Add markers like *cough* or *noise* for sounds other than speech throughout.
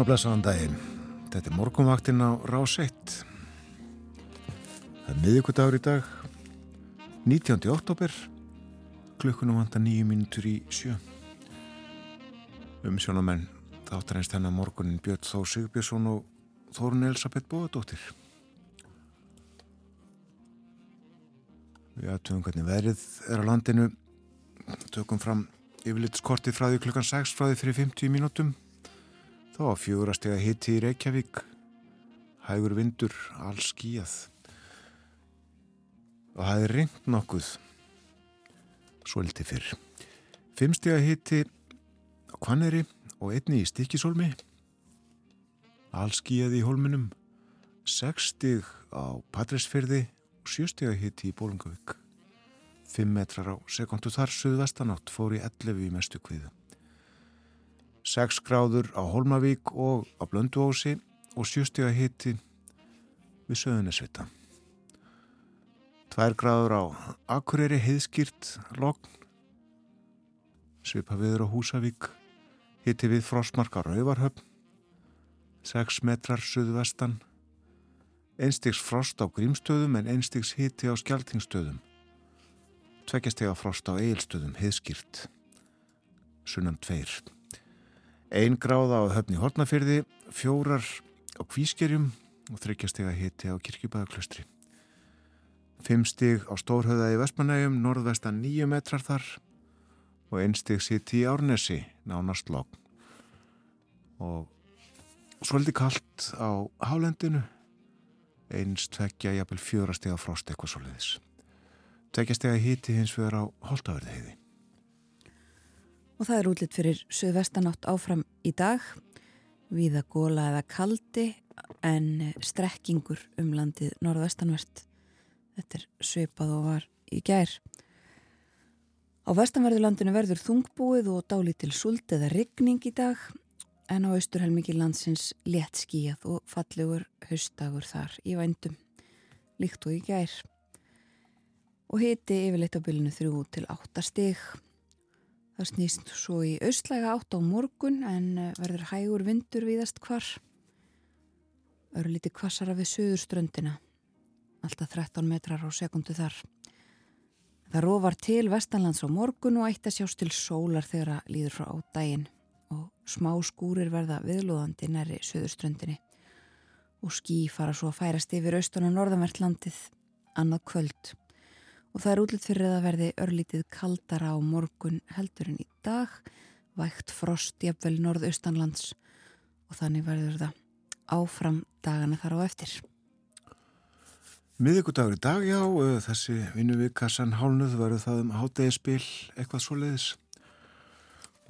og blessaðan daginn. Þetta er morgunvaktinn á Rás 1. Það er miðugudagur í dag, 19. oktober, klukkunum vanda nýju mínutur í sjö. Umsjónamenn þáttar einst hennar morgunin Björn Þó Sigbjörnsson og Þórun Elisabeth Bóðadóttir. Við aðtöfum hvernig verið er á landinu, tökum fram yfirlitskortið frá því klukkan 6 frá því fyrir 50 mínútum. Þá var fjórastega hitti í Reykjavík, hægur vindur, alls skíjað. Og það er ringt nokkuð, svolítið fyrr. Fimmstega hitti á Kvanneri og einni í Stikisólmi, alls skíjað í hólminum. Sekstig á Patræsfyrði og sjöstega hitti í Bólungavík. Fimm metrar á sekundu þar suðvestanátt fór í 11 í mestu kviðu. 6 gráður á Holmavík og á Blönduósi og 7 steg að hiti við Söðunisvita. 2 gráður á Akureyri heiðskýrt logn, svipa viður á Húsavík, hiti við Frostmark á Rauvarhöfn, 6 metrar söðvestan, einstigs frost á Grímstöðum en einstigs hiti á Skjaltingstöðum, tveggjastega frost á Eilstöðum heiðskýrt, sunnan 2. Einn gráða á höfni Hortnafyrði, fjórar á Kvískerjum og þryggjastega hitti á Kirkjubæðaklustri. Fimm stig á Stórhauða í Vestmanægum, norðvestan nýju metrar þar og einn stig sitt í Árnesi, nánast logg. Og svolítið kallt á Hálendinu, eins tveggja jafnvel fjórastega frost eitthvað soliðis. Tveggjastega hitti hins vegar á Holtaverði heiði og það er útlitt fyrir söðvestanátt áfram í dag. Viða góla eða kaldi en strekkingur um landið norðvestanvert. Þetta er sveipað og var í gær. Á vestanverðurlandinu verður þungbúið og dálítil sult eða rigning í dag en á austurhelmingi landsins létt skíjað og fallegur haustagur þar í vændum líkt og í gær. Og hiti yfirleitt á bylunu 3 til 8 stig Það snýst svo í austlæga átt á morgun en eh, verður hægur vindur viðast hvar. Öru liti kvassara við söðurströndina. Alltaf 13 metrar á sekundu þar. Það rófar til vestanlands á morgun og eitt að sjást til sólar þegar að líður frá ádægin og smá skúrir verða viðlóðandi næri söðurströndinni og skí fara svo að færast yfir austan og norðanvertlandið annað kvöld og það er útlitt fyrir að verði örlítið kaldara á morgun heldurinn í dag, vægt frost jafnvel norðaustanlands. Og þannig verður það áfram dagana þar á eftir. Miðugudagur í dag, já, þessi vinnuvika sann hálnuð verður það um hátægispil eitthvað svo leiðis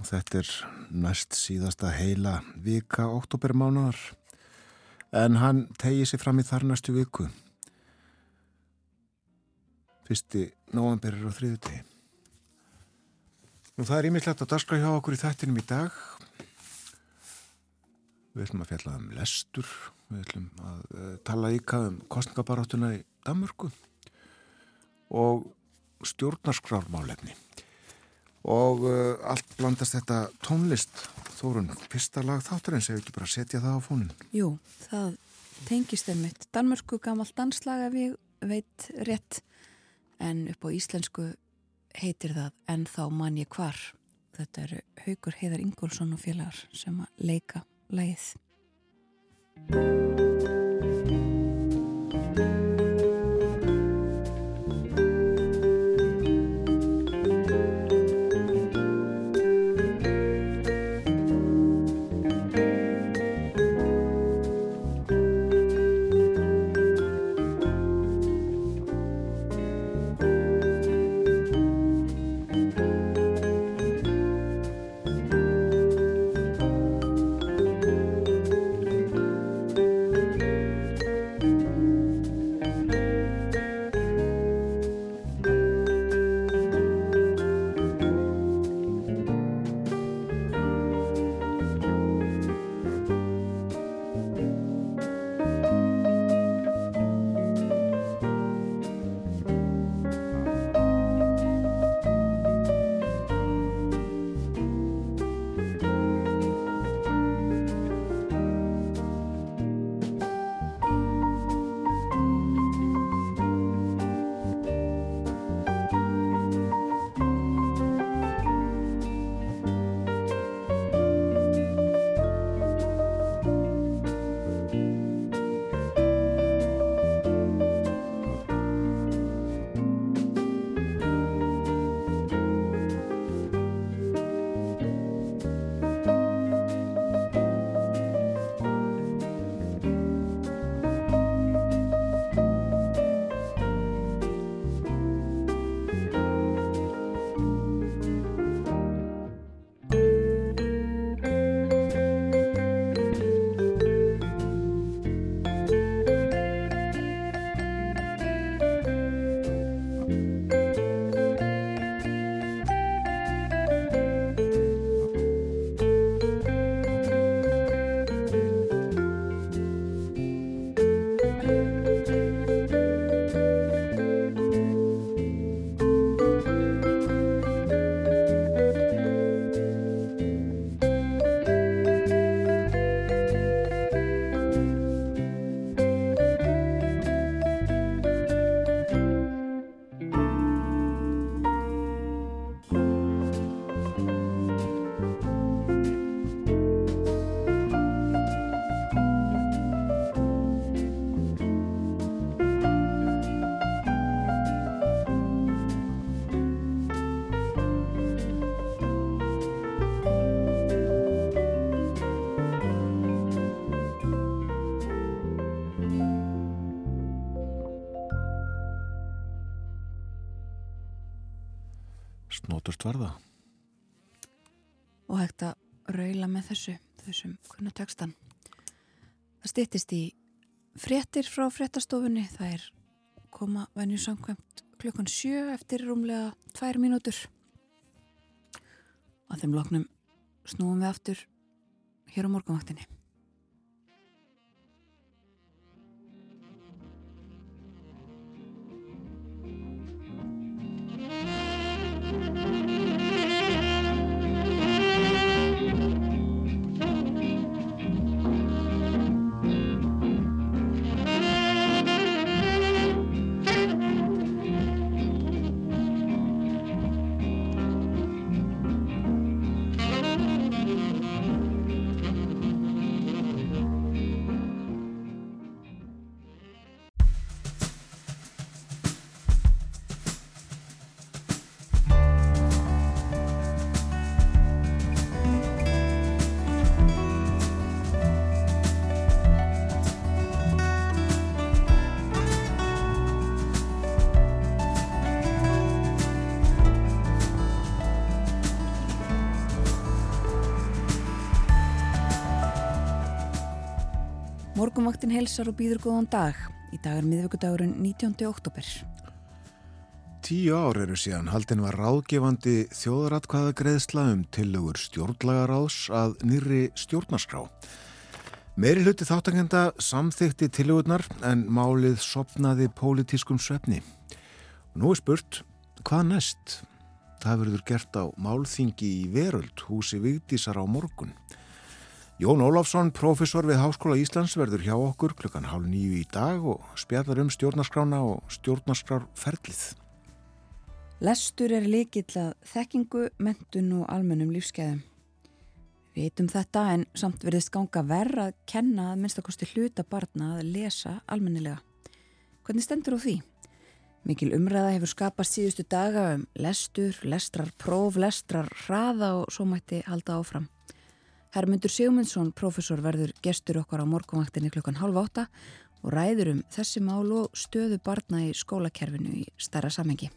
og þetta er næst síðasta heila vika oktobermánaðar en hann tegi sér fram í þar næstu viku fyrsti november er á þriðu degi. Nú það er ímyndilegt að daskra hjá okkur í þættinum í dag. Við ætlum að fjalla um lestur, við ætlum að uh, tala íka um kostningabaráttuna í Danmörku og stjórnarskrármálefni. Og uh, allt blandast þetta tónlist. Þórun, fyrsta lag þátturins, hefur ekki bara setja það á fónin? Jú, það tengist einmitt. Danmörku gammal danslag ef ég veit rétt en upp á íslensku heitir það En þá man ég hvar. Þetta eru Haugur Heiðar Ingólfsson og félagar sem að leika lægið. Varða. Og hægt að raula með þessu, þessum kunna tekstan. Það stýttist í fréttir frá fréttastofunni. Það er koma venju samkvæmt klukkan sjö eftir rúmlega tvær mínútur. Að þeim loknum snúum við aftur hér á morgunvaktinni. Morgunvaktin helsar og býður góðan dag. Í dag er miðvíkudagurinn 19. oktober. Tíu ár eru síðan haldin var ráðgefandi þjóðratkvæða greiðsla um tillögur stjórnlagaráðs að nýri stjórnarskrá. Meiri hluti þáttakenda samþykti tillögurnar en málið sopnaði pólitískum svefni. Nú er spurt, hvað næst? Það verður gert á málþingi í veröld húsi Vigdísar á morgun. Jón Ólafsson, profesor við Háskóla Íslands, verður hjá okkur klukkan hálf nýju í dag og spjallar um stjórnarskrána og stjórnarskrárferlið. Lestur er líkill að þekkingu, mentun og almennum lífskeiðum. Við veitum þetta en samt verðist ganga verð að kenna að minnstakosti hluta barna að lesa almennilega. Hvernig stendur á því? Mikil umræða hefur skapast síðustu daga um lestur, lestrar, próf, lestrar, hraða og svo mætti halda áfram. Hermundur Sigmundsson, profesor, verður gestur okkar á morgunvaktinni klukkan halv átta og ræður um þessi mál og stöðu barna í skólakerfinu í starra samengi.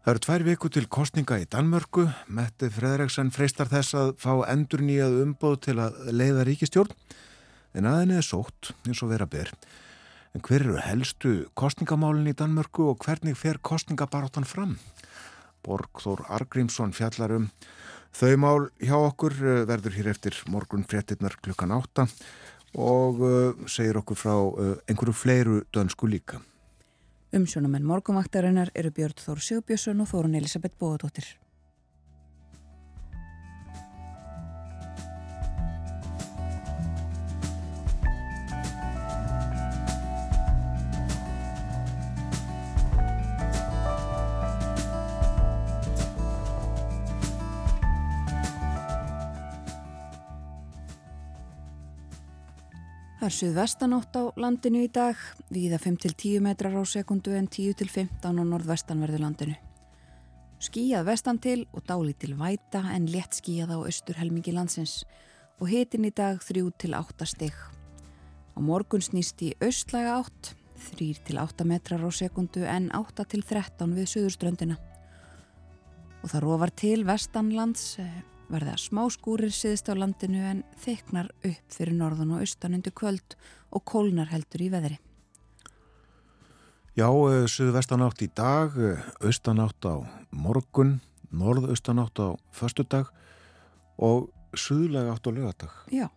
Það eru tvær viku til kostninga í Danmörku. Mette Fredriksson freistar þess að fá endur nýjað umbóð til að leiða ríkistjórn en aðeins er sótt eins og vera ber. En hver eru helstu kostningamálinn í Danmörku og hvernig fer kostningabaróttan fram? Borgþór Argrímsson fjallar um Þau mál hjá okkur eh, verður hér eftir morgun fréttinnar klukkan átta og eh, segir okkur frá eh, einhverju fleiru dönsku líka. Umsjónumenn morgunvaktarinnar eru Björn Þór Sjóbjörnsson og Þórun Elisabeth Bóðadóttir. Er suðvestanátt á landinu í dag, viða 5-10 metrar á sekundu en 10-15 á norðvestanverðu landinu. Skíjað vestan til og dáli til væta en létt skíjað á austur helmingi landsins og hitin í dag 3-8 stygg. Á morgun snýst í austlæga átt, 3-8 metrar á sekundu en 8-13 við suðurströndina. Og það rofar til vestanlands verða smá skúrir síðust á landinu en þyknar upp fyrir norðun og austan undir kvöld og kólnar heldur í veðri. Já, eh, suðvestanátt í dag, eh, austanátt á morgun, norðaustanátt á förstudag og suðlega átt á lögadag. Já,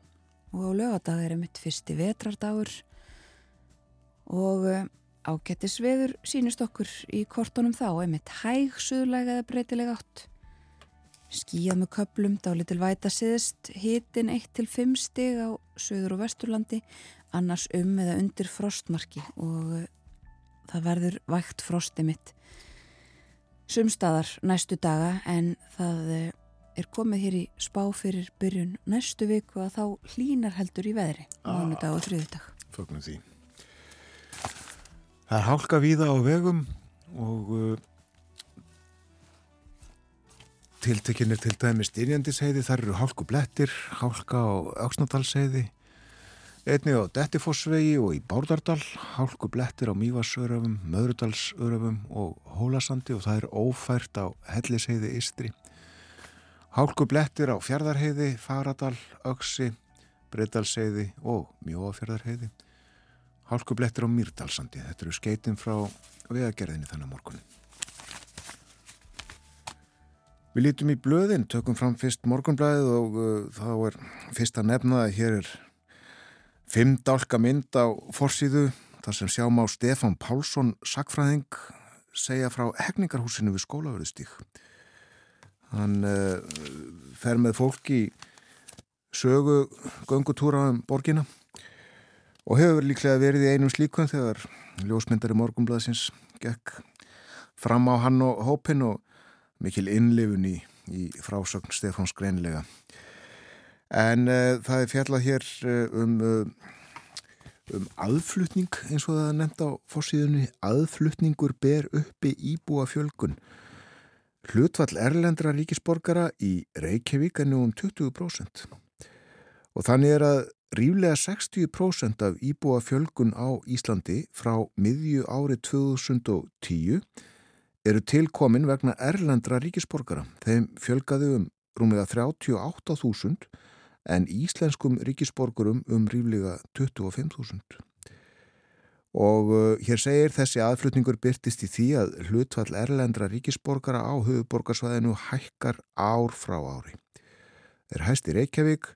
og á lögadag er mitt fyrsti vetrardagur og eh, ágættis veður sínist okkur í kortunum þá, einmitt hæg suðlega eða breytilega átt. Skíjað með köplum, dálitil væta siðist, hitin 1-5 stig á söður og vesturlandi, annars um eða undir frostmarki og eh, það verður vægt frosti mitt. Sumstaðar næstu daga en það eh, er komið hér í spá fyrir byrjun næstu viku að þá hlínar heldur í veðri á hannu dag og þriðu dag. Fögnum því. Það er hálka víða á vegum og uh, tiltekinir til dæmi styrjandisheiði, þar eru hálku blettir, hálka á auksnadalsheiði, Einnig á Dettifossvegi og í Bárdardal, hálku blettir á Mývarsöröfum, Möðrudalsöröfum og Hólasandi og það er ófært á Helliseiði Istri. Hálku blettir á Fjardarheiði, Faradal, Öksi, Breitalseiði og Mjóafjardarheiði. Hálku blettir á Mýrdalsandi, þetta eru skeitin frá vegagerðinni þannig morgunin. Við lítum í blöðin, tökum fram fyrst morgunblæðið og uh, þá er fyrst að nefna að hér er Fimm dálka mynd á forsýðu þar sem sjáum á Stefan Pálsson sakfræðing segja frá hegningarhúsinu við skólaverðustík. Hann uh, fer með fólk í sögu göngutúra um borgina og hefur líklega verið í einum slíkun þegar ljósmyndari morgumblaðsins gekk fram á hann og hópin og mikil innlifun í, í frásögn Stefáns greinlega. En uh, það er fjallað hér uh, um, uh, um aðflutning eins og það er nefnt á fórsíðunni. Aðflutningur ber uppi íbúa fjölgun. Hlutvall erlendra ríkisborgara í Reykjavík er nú um 20%. Og þannig er að ríflega 60% af íbúa fjölgun á Íslandi frá miðju ári 2010 eru tilkomin vegna erlendra ríkisborgara. Þeim fjölgaði um rúmlega 38.000 en íslenskum ríkisborgurum um ríflega 25.000. Og uh, hér segir þessi aðflutningur byrtist í því að hlutfall erlendra ríkisborgara á höfuborgarsvæðinu hækkar ár frá ári. Er hæst í Reykjavík,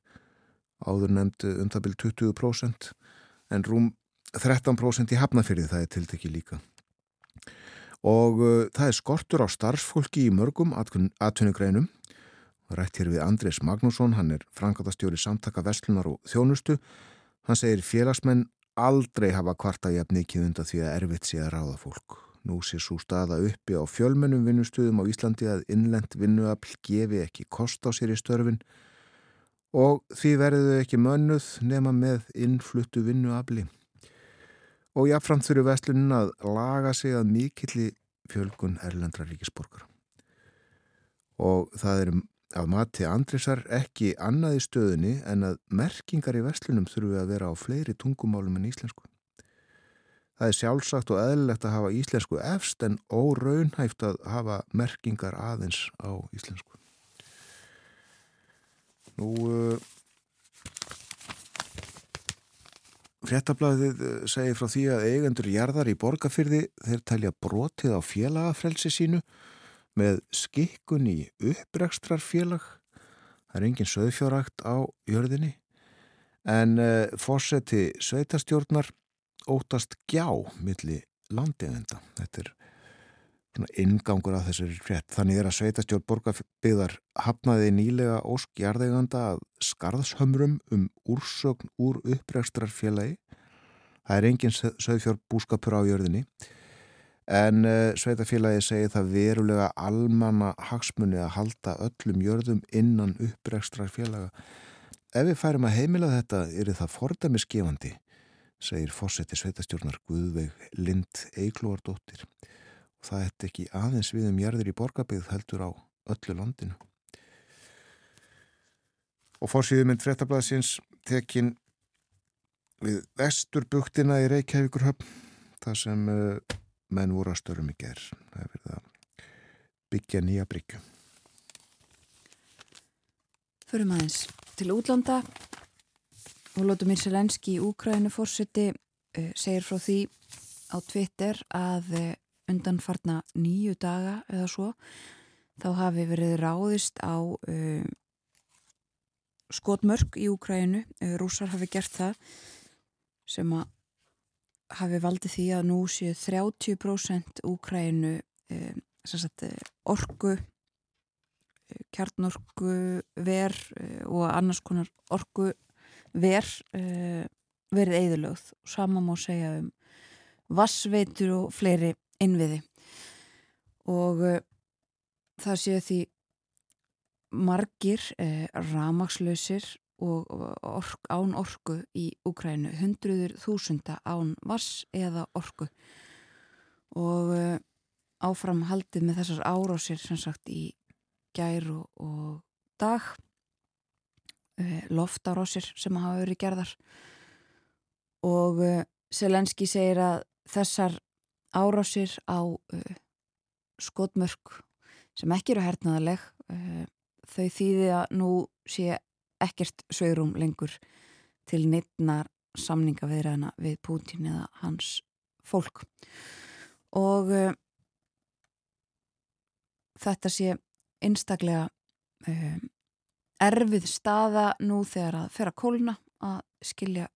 áður nefnd um það byrj 20% en rúm 13% í Hafnafyrði það er tiltekki líka. Og uh, það er skortur á starfsfólki í mörgum atvinnugreinum Rætt hér við Andrés Magnússon, hann er frangatastjóri samtaka Vestlunar og Þjónustu. Hann segir félagsmenn aldrei hafa kvarta jafn mikið undan því að erfitt sé að ráða fólk. Nú sé svo staða uppi á fjölmennum vinnustuðum á Íslandi að innlend vinnuafl gefi ekki kost á sér í störfin og því verðu ekki mönnuð nema með innfluttu vinnuafli. Og jáfnframt þurfu Vestlunin að laga sig að mikilli fjölgun erlendra ríkisborgar. Og það er Af mati Andrisar ekki annað í stöðunni en að merkingar í vestlunum þurfu að vera á fleiri tungumálum en íslensku. Það er sjálfsagt og eðlilegt að hafa íslensku efst en óraunhæft að hafa merkingar aðeins á íslensku. Nú, uh, fréttablaðið uh, segir frá því að eigendur jarðar í borgarfyrði þeir talja brotið á félagafrelsi sínu með skikkun í upprækstrarfélag það er engin söðfjárakt á jörðinni. En uh, eh, fórseti sveitastjórnar ótast gjá milli landiðenda þetta er ingangur að þessari frétt þannig er að sveitastjórn borgarbyggðar hafnaði nýlega óskjarðeganda að skarðshömrum um úrsögn úr upprækstrarfélagi það er engin söðfjárbúskapur á jörðinni en uh, sveitafélagi segir það verulega almanna hagsmunni að halda öllum jörðum innan upprækstrar félaga. Ef við færum að heimila þetta er það fordæmisgefandi, segir fósetti sveitastjórnar Guðveig Lind Eiklóardóttir. Það hætti ekki aðeins við um jörður í borgarbygð heldur á öllu landinu. Og fórsýðuminn frettablasins tekin við vesturbuktina í Reykjavíkurhöfn, það sem uh, menn voru að störum í gerð það er verið að byggja nýja bryggju Förum aðeins til útlanda og Lótumir Selenski í Úkrænu fórseti uh, eh, segir frá því á Twitter að uh, undanfarna nýju daga eða svo þá hafi verið ráðist á uh, skotmörk í Úkrænu rúsar hafi gert það sem að hafi valdið því að nú séu 30% Úkrænu eh, sagt, orgu eh, kjarnorku ver eh, og annars konar orgu ver eh, verið eðalögð og sama má segja um vassveitur og fleiri innviði. Og eh, það séu því margir eh, ramagslausir og ork, án orku í Úkrænu, hundruður þúsunda án vass eða orku. Og uh, áfram haldið með þessar árásir sem sagt í gær og, og dag uh, loftárásir sem hafa verið gerðar. Og uh, Selenski segir að þessar árásir á uh, skotmörk sem ekki eru hernaðaleg uh, þau þýði að nú sé ekkert sögurum lengur til neittnar samninga viðræðina við Putin eða hans fólk. Og uh, þetta sé einstaklega um, erfið staða nú þegar að fer að kólna að skilja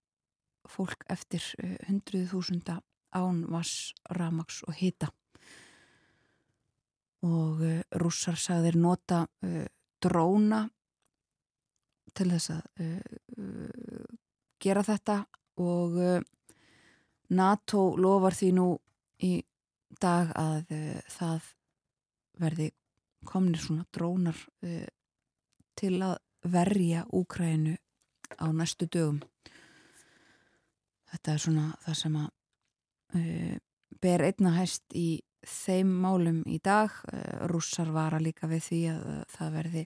fólk eftir uh, þúsunda án vass, ramags og hita. Og uh, rússar sagðir nota uh, dróna til þess að uh, gera þetta og NATO lofar því nú í dag að það verði komnir svona drónar til að verja Úkrænu á næstu dögum. Þetta er svona það sem að uh, ber einna hæst í þeim málum í dag. Uh, rússar vara líka við því að uh, það verði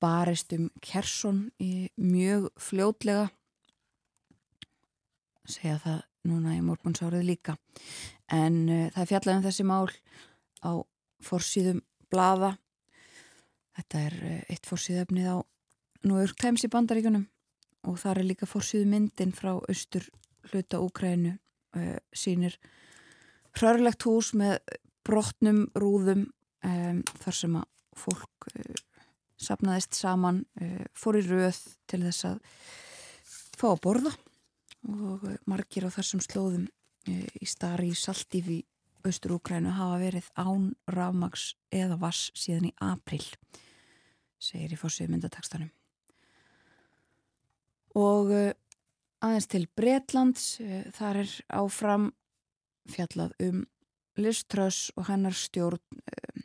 barist um Kersson í mjög fljótlega. Segja það núna í morgunsárið líka. En það er fjallað um þessi mál á forsýðum blaða. Þetta er eitt forsýðöfnið á York Times í bandaríkunum og það er líka forsýðu myndin frá austur hluta Úkrænu uh, sínir hrörlegt hús með brotnum rúðum um, þar sem að fólk uh, sapnaðist saman, uh, fór í röð til þess að fá að borða. Og margir á þessum slóðum í starri Saltíf í Östur-Úkrænu hafa verið án rafmags eða vass síðan í april segir í fórsið myndatakstanum. Og aðeins til Bretlands eh, þar er áfram fjallað um Liz Truss og hennar stjórn um,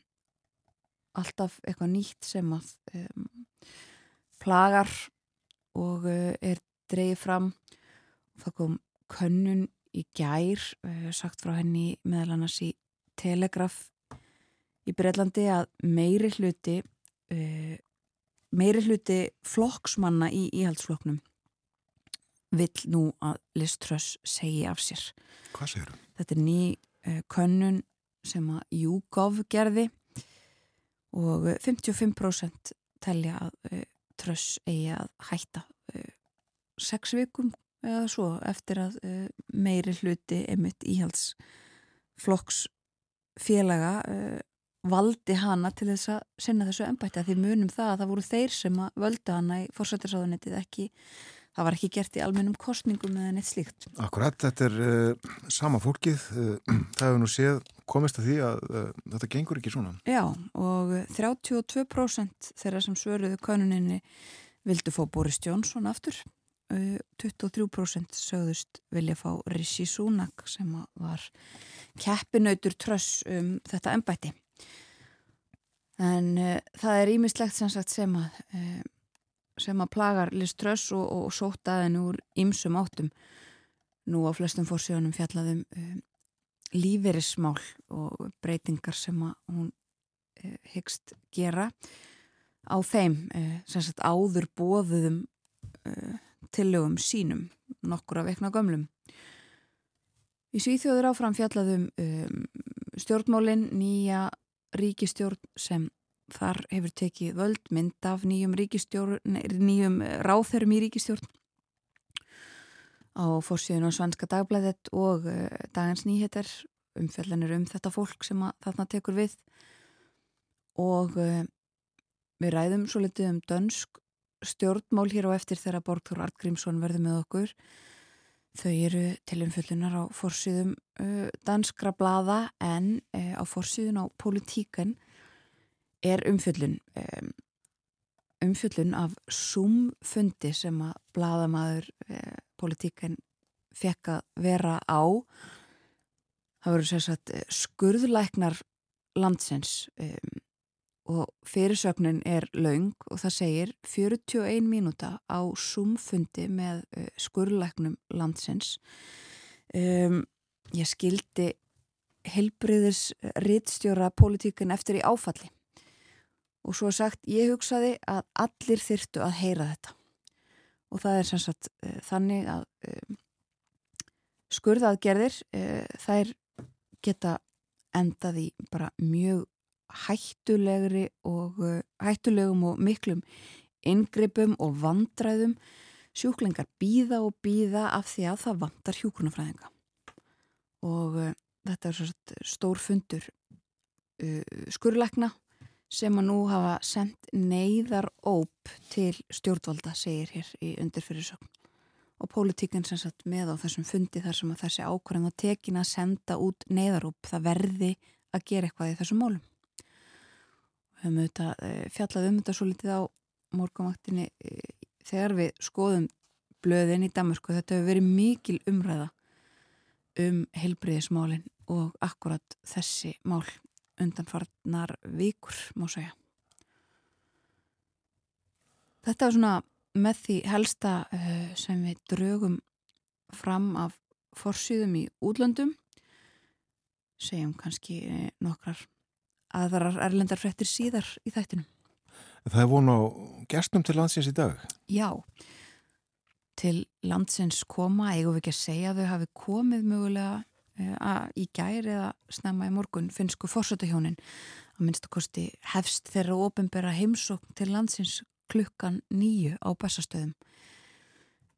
alltaf eitthvað nýtt sem að um, plagar og uh, er dreyið fram. Það kom könnun í gær uh, sagt frá henni meðal annars í Telegraf í Breitlandi að meiri hluti uh, meiri hluti flokksmanna í íhaldsflokknum vill nú að Liz Truss segi af sér. Hvað segir þú? Þetta er ný uh, könnun sem að YouGov gerði og 55% telja að uh, Truss eigi að hætta uh, sex vikum eða svo eftir að meiri hluti emitt íhalds flokks félaga valdi hana til þess að sinna þessu ennbætti að því munum það að það voru þeir sem að völdu hana í fórsættisáðunitið ekki það var ekki gert í almennum kostningum eða neitt slíkt. Akkurat, þetta er uh, sama fólkið, uh, *clears throat* það hefur nú séð komist að því að uh, þetta gengur ekki svona. Já, og 32% þeirra sem svöruðu konuninni vildu fá Boris Johnson aftur, 23% sögðust vilja fá Rishi Sunak sem var keppinautur tröss um þetta ennbætti. En það er ímislegt sem sagt sem að sem að plagar liströss og, og sóta aðeins úr ymsum áttum. Nú á flestum fórsjónum fjallaðum um, líferismál og breytingar sem að hún uh, hyggst gera á þeim uh, sem sagt áður bóðuðum uh, tillögum sínum nokkur af veikna gömlum. Í Svíþjóður áfram fjallaðum um, stjórnmálinn nýja ríkistjórn sem þar hefur tekið völdmynd af nýjum, nýjum ráþörum í ríkistjórn á fórsíðun og svanska dagblæðet og dagans nýheter umfjallanir um þetta fólk sem þarna tekur við. Og uh, við ræðum svo litið um dönsk stjórnmál hér á eftir þegar Borgþór Artgrímsson verður með okkur. Þau eru til umfjallunar á fórsíðum danskra blada en á fórsíðun á politíkan er umfjöllun um, umfjöllun af sumfundi sem að bladamæður eh, politíkan fekk að vera á. Það voru sérsagt eh, skurðlæknar landsins um, og fyrirsögnin er laung og það segir 41 mínúta á sumfundi með uh, skurðlæknum landsins. Um, ég skildi helbriðis rittstjóra politíkan eftir í áfalli og svo sagt ég hugsaði að allir þyrtu að heyra þetta. Og það er sem sagt uh, þannig að um, skurðaðgerðir uh, þær geta endað í bara mjög hættulegri og uh, hættulegum og miklum inngripum og vandræðum. Sjúklingar býða og býða af því að það vandar hjúkunarfræðinga og þetta er stór fundur skurleikna sem að nú hafa sendt neyðar óp til stjórnvalda segir hér í undirfyrirsögn. Og pólitíkinn sem sagt með á þessum fundi þar sem að þessi ákvarðan að tekin að senda út neyðaróp það verði að gera eitthvað í þessum málum. Við höfum auðvitað uh, fjallað um þetta svo litið á morgunvaktinni þegar við skoðum blöðin í Damersku þetta hefur verið mikil umræða um helbriðismálin og akkurat þessi mál undanfarnar vikur má segja. Þetta er svona með því helsta uh, sem við draugum fram af forsýðum í útlöndum. Segjum kannski uh, nokkrar aðvarar erlendarfrettir síðar í þættinum. Það er vonu á gestum til landsins í dag? Já, til landsins koma, eigum við ekki að segja að þau hafi komið mögulega uh, í gæri eða snemma í morgun finnsku fórsötuhjónin að minnstu kosti hefst þeirra ofinbera heimsókn til landsins klukkan nýju á Bessastöðum.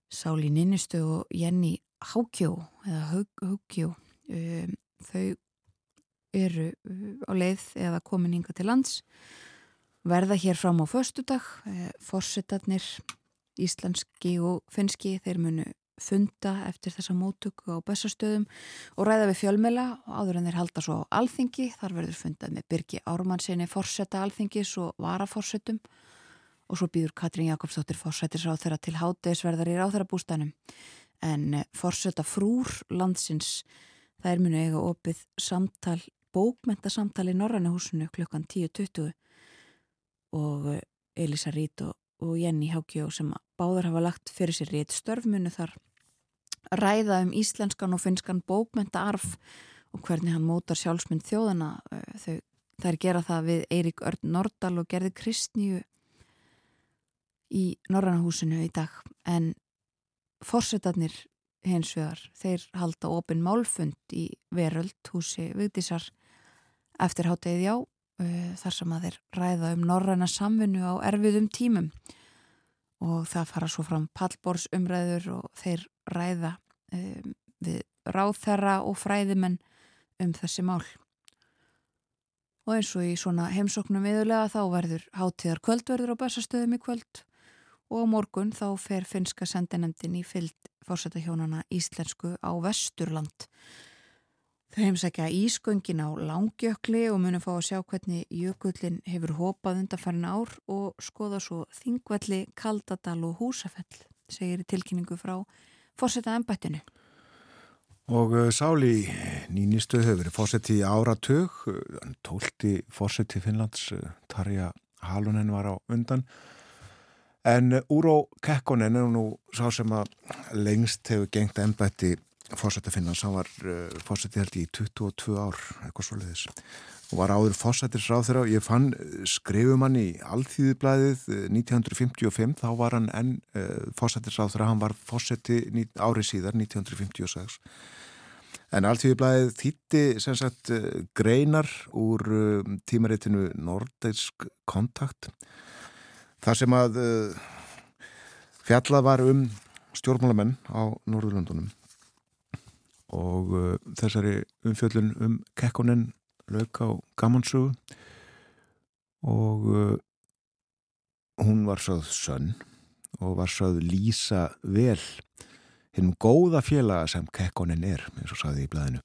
Sáli Ninnistu og Jenny Hákjó eða Hákjó um, þau eru á leið eða komin hinga til lands verða hér fram á förstudag eh, fórsetarnir íslenski og finski þeir munu funda eftir þessa mótöku á bestastöðum og ræða við fjölmela og áður en þeir halda svo á alþingi þar verður fundað með Birgi Ármannsinni fórseta alþingis og varafórsetum og svo býður Katrín Jakobsdóttir fórsetisráð þeirra til hátegisverðar í ráþarabústanum en eh, fórseta frúr landsins þær munu eiga opið samtal bókmentasamtal í Norrannahúsinu klukkan 10.20 og eh, Elisa Rít og, og Jenny Hákjó sem báðar hafa lagt fyrir sér rétt störfmunu þar ræða um íslenskan og finskan bókmentaarf og hvernig hann mótar sjálfsmynd þjóðana eh, þau, þær gera það við Eirik Örn Nordal og gerði Kristníu í Norrannahúsinu í dag. En fórsetarnir hins vegar, þeir halda ofin málfund í veröld húsi Vigdísar eftir hátegið já þar sem að þeir ræða um norræna samvinnu á erfiðum tímum og það fara svo fram pallbórsumræður og þeir ræða um, við ráþerra og fræðimenn um þessi mál. Og eins og í svona heimsóknum viðulega þá verður hátíðar kvöldverður á basastöðum í kvöld og á morgun þá fer finska sendinemdin í fyllt fórsættahjónana íslensku á Vesturland Þau heimsækja ísköngin á langjökli og munum fá að sjá hvernig jökullin hefur hopað undarfærin ár og skoða svo þingvelli, kaldadal og húsafell, segir tilkynningu frá fórsetta ennbættinu. Og uh, Sáli nýnistu hefur verið fórseti í áratug, tólti fórseti Finnlands, uh, Tarja Halunen var á undan, en Úró Kekkonen er nú sá sem að lengst hefur gengt ennbætti fórsætti Finnlands, hann var uh, fórsætti held í 22 ár, eitthvað svolítið og var áður fórsættir ráð þeirra og ég fann uh, skrifum hann í Alþýðublaðið 1955, uh, þá var hann enn uh, fórsættir ráð þeirra, hann var fórsætti árið síðar 1956 en Alþýðublaðið þýtti sem sagt uh, greinar úr tímaritinu Nordeisk kontakt þar sem að fjallað var um stjórnmálamenn á Norðurlundunum og uh, þessari umfjöldun um kekkonin lög á Gamansu og uh, hún var sáð sönn og var sáð lýsa vel hinn góða félaga sem kekkonin er, eins og saði í blæðinu.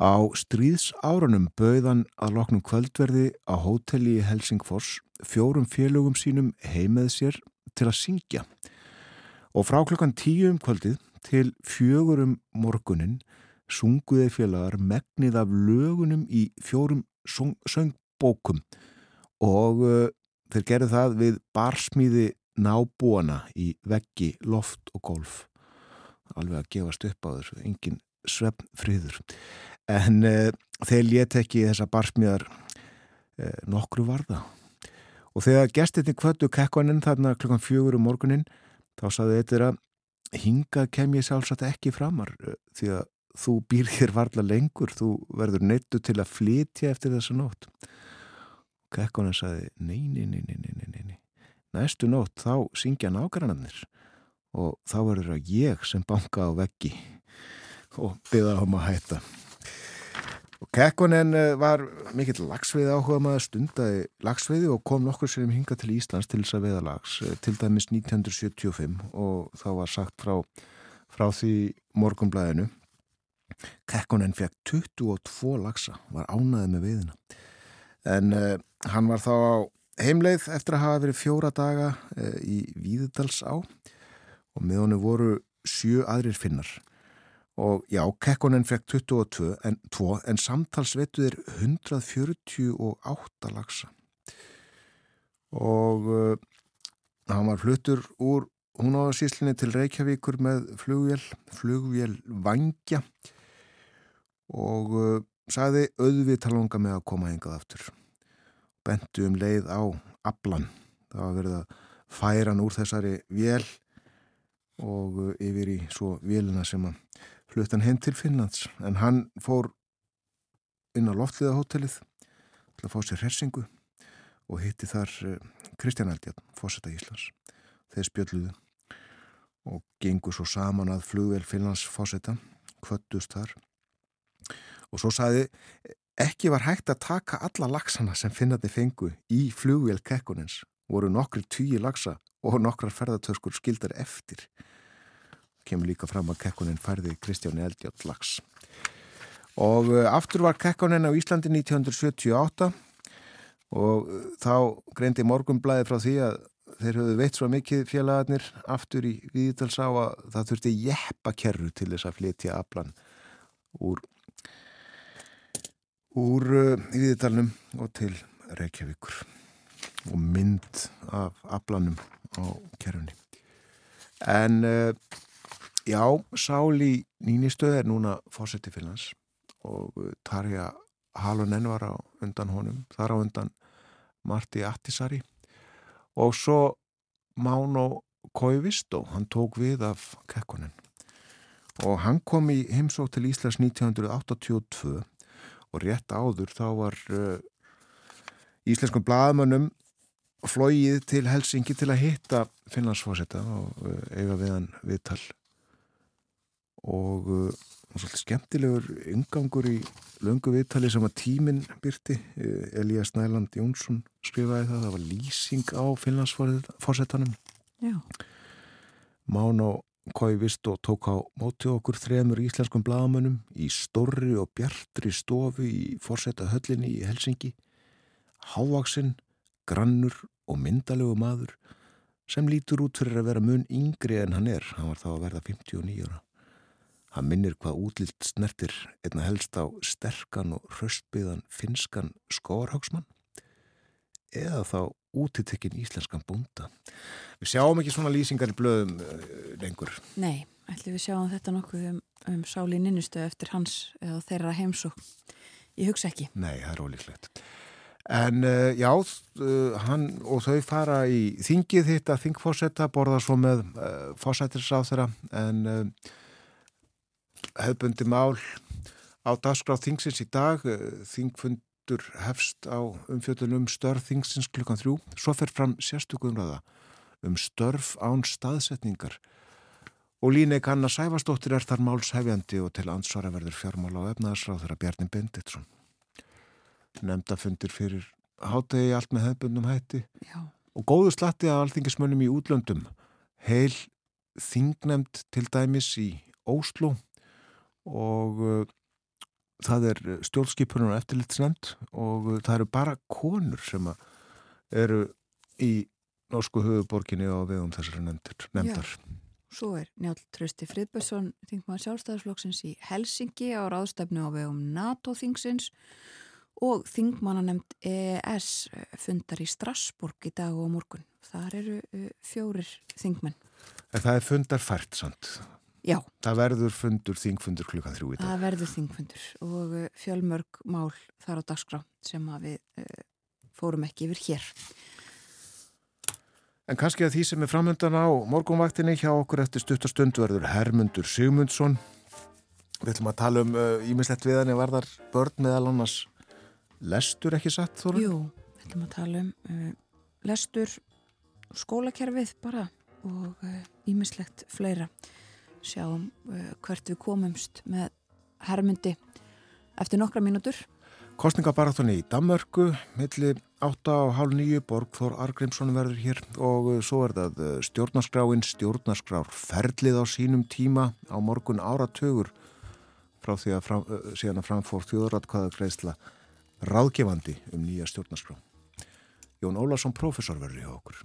Á stríðsárunum bauðan að loknum kvöldverði á hóteli í Helsingfors fjórum félögum sínum heimað sér til að syngja og frá klokkan tíu um kvöldið til fjögurum morgunin sunguði félagar megnið af lögunum í fjórum söngbókum og uh, þeir gerðu það við barsmíði nábúana í veggi, loft og golf alveg að gefast upp á þessu engin svefn friður en uh, þeir létt ekki þessa barsmíðar uh, nokkru varða. Og þegar gestinni kvöttu kekkoninn þarna klukkan fjögur um morgunin þá saði þetta að hinga kem ég sjálfsagt ekki framar eh, því að þú býr hér varla lengur, þú verður neittu til að flytja eftir þessu nótt. Kekkonen saði, nei, nei, nei, nei, nei, nei. Næstu nótt þá syngja nágrannarnir og þá verður það ég sem banka á veggi og byggða á maður að hætta. Og Kekkonen eh, var mikill lagsveiði áhuga maður stundaði lagsveiði og kom nokkur um hinga til Íslands til þess að veiða lags eh, til dæmis 1975 og þá var sagt frá, frá því morgumblæðinu Kekkonen fekk 22 lagsa, var ánaði með veiðina. En uh, hann var þá á heimleið eftir að hafa verið fjóra daga uh, í Víðudals á og með honum voru sjö aðrir finnar og já, Kekkonen fekk 22 en, 2, en samtalsveituðir 148 lagsa og uh, hann var fluttur úr húnáðarsíslinni til Reykjavíkur með flugvél, flugvél Vangja. Og uh, sagði auðvið talunga með að koma hengað aftur. Bentu um leið á Ablan, það var verið að færa hann úr þessari vél og uh, yfir í svo vélina sem að fluttan heim til Finnlands en hann fór inn á loftliðahótelið til að fá sér hersingu og hitti þar uh, Kristján Eldjarn, fósetta Íslands. Þeir spjöldluðu og gengur svo saman að flugvel Finnlands fósetta, kvöttust þar. Og svo saði ekki var hægt að taka alla lagsana sem finnandi fengu í flugvél kekkunins voru nokkri tíu lagsa og nokkrar ferðartöskur skildar eftir kemur líka fram að kekkunin færði Kristjáni Eldjátt lags og uh, aftur var kekkunin á Íslandi 1978 og uh, þá greindi morgumblæði frá því að þeir höfðu veit svo mikið félagarnir aftur í viðtals á að það þurfti jeppakerru til þess að flytja aflan úr úr uh, viðtalnum og til Reykjavíkur og mynd af aflanum á kerfunni en uh, já, Sáli Nínistöð er núna fósetti Finnlands og uh, Tarja Halonen var á undan honum þar á undan Marti Attisari. Og svo Máno Koivistó hann tók við af Kekkonen. Og hann kom í heimsók til Íslands 1982 og rétt áður þá var uh, íslenskum blagamönnum flóið til Helsingi til að hitta Finnlandsfósetta og uh, eiga við hann viðtal og uh, svolítið skemmtilegur yngangur í löngu viðtali sem að tíminn byrti Elías Næland Jónsson skrifaði það, það var lýsing á Finnlandsfósettanum Mán og Kói vist og tók á móti okkur þremur íslenskum blagamönnum í storri og bjartri stofu í fórsetta höllinni í Helsingi. Hávaksinn, grannur og myndalegu maður sem lítur út fyrir að vera mun yngri en hann er. Hann var þá að verða 59 ára. Hann minnir hvað útlilt snertir einna helst á sterkan og röstbyðan finskan skórhagsmann eða þá útitekkin íslenskan búnda. Við sjáum ekki svona lýsingar í blöðum uh, lengur. Nei, ætlum við sjáum þetta nokkuð um, um sáli ninnustu eftir hans eða þeirra heimsók. Ég hugsa ekki. Nei, það er ólíklegt. En uh, já, uh, hann og þau fara í þingið hitt að þingfósetta, borða svo með fósettisáð þeirra en hefðbundi mál á dagskráð þingsins í dag, þingfund fundur hefst á umfjöldunum störf þingsins klukkan þrjú. Svo fer fram sérstöku umræða um störf án staðsetningar. Og Líneik Anna Sæfastóttir er þar málshefjandi og til ansvara verður fjármála á efnaðarsráð þeirra Bjarni Benditsson. Nemndafundir fyrir hátegi allt með hefbundum hætti Já. og góðu slatti að alþingismönnum í útlöndum. Heil þingnemnd til dæmis í Óslo og það er stjórnskipunar og eftirlitsnend og það eru bara konur sem eru í norsku höfuborginni á vegum þessari nefndar. Já, svo er Njál Trösti Friðbjörnsson, þingmaður sjálfstæðarflokksins í Helsingi á ráðstefnu á vegum NATO-þingsins og þingmannanemnd EES fundar í Strasburg í dag og morgun. Þar eru fjórir þingmenn. En það er fundar fært samt? Já. Það verður fundur, þingfundur klukkan þrjú í dag. Það verður þingfundur og uh, fjölmörg mál þar á dagskrá sem við uh, fórum ekki yfir hér. En kannski að því sem er framöndan á morgunvaktinni hjá okkur eftir stuttastund verður Hermundur Sigmundsson Við ætlum að tala um ímislegt uh, við hann var þar börn meðal annars lestur ekki satt Þorun? Jú, við ætlum að tala um uh, lestur skólakerfið bara og ímislegt uh, fleira sjáum uh, hvert við komumst með herrmyndi eftir nokkra mínútur. Kostningabaratunni í Damörku milli 8 á hálf 9 Borgþór Argrímsson verður hér og uh, svo er það uh, stjórnarskráin stjórnarskrár ferlið á sínum tíma á morgun áratögur frá því að fram, síðan að framfór þjóðratkvæða greiðsla ráðgefandi um nýja stjórnarskrá. Jón Ólarsson professor verður hjá okkur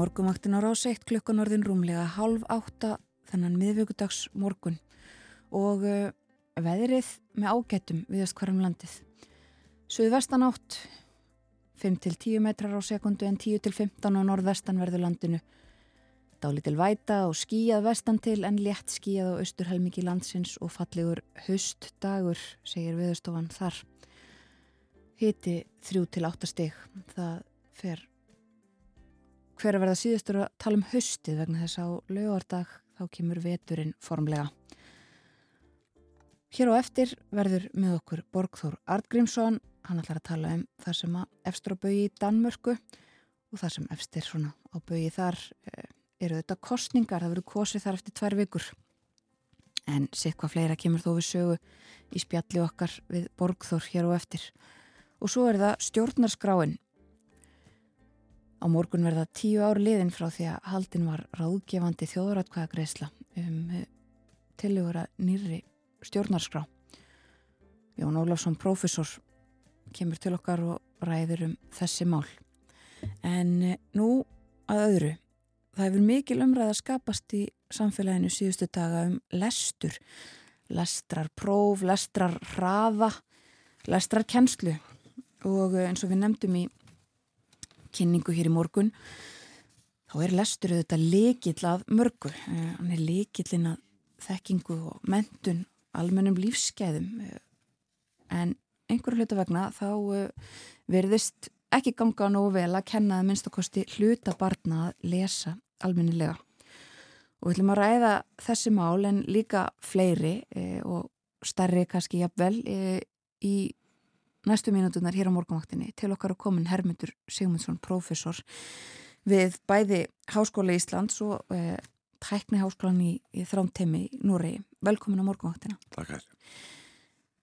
morgumaktin á ráseitt klukkan orðin rúmlega halv átta þennan miðvöggudags morgun og uh, veðrið með ágættum viðast hverjum landið. Suðvestan átt 5-10 metrar á sekundu en 10-15 á norðvestan verður landinu. Dálítil væta og skíjað vestan til en létt skíjað á austurhelmiki landsins og fallegur höstdagur, segir viðstofan þar. Hiti 3-8 stig, það fer hver að verða síðustur að tala um haustið vegna þess að lögardag þá kemur veturinn formlega. Hér á eftir verður með okkur Borgþór Artgrímsson, hann ætlar að tala um það sem að efstur á bögi í Danmörku og það sem efstir svona á bögi þar eh, eru þetta kostningar, það verður kosið þar eftir tvær vikur. En sitt hvað fleira kemur þó við sögu í spjalli okkar við Borgþór hér á eftir. Og svo er það stjórnarskráin Á morgun verða tíu ár liðin frá því að haldin var ráðgefandi þjóðratkvæðagreisla um eh, tilugur að nýri stjórnarskrá. Jón Ólafsson, profesor, kemur til okkar og ræður um þessi mál. En eh, nú að öðru, það hefur mikil umræð að skapast í samfélaginu síðustu daga um lestur, lestrar próf, lestrar hraða, lestrar kennslu og eh, eins og við nefndum í kynningu hér í morgun þá er lestur auðvitað leikill að mörgu. Eh, hann er leikillin að þekkingu og mentun almennum lífskeiðum eh, en einhverju hluta vegna þá eh, verðist ekki ganga nógu vel að kenna að minnstakosti hluta barna að lesa almennilega. Og við ætlum að ræða þessi mál en líka fleiri og starri kannski jafnvel í næstu mínutunar hér á morgunvaktinni til okkar að komin Hermundur Sigmundsson, professor við bæði Háskóla Íslands og eh, tækni háskólan í, í Þrámteimi í Núri. Velkomin á morgunvaktina. Takk hér.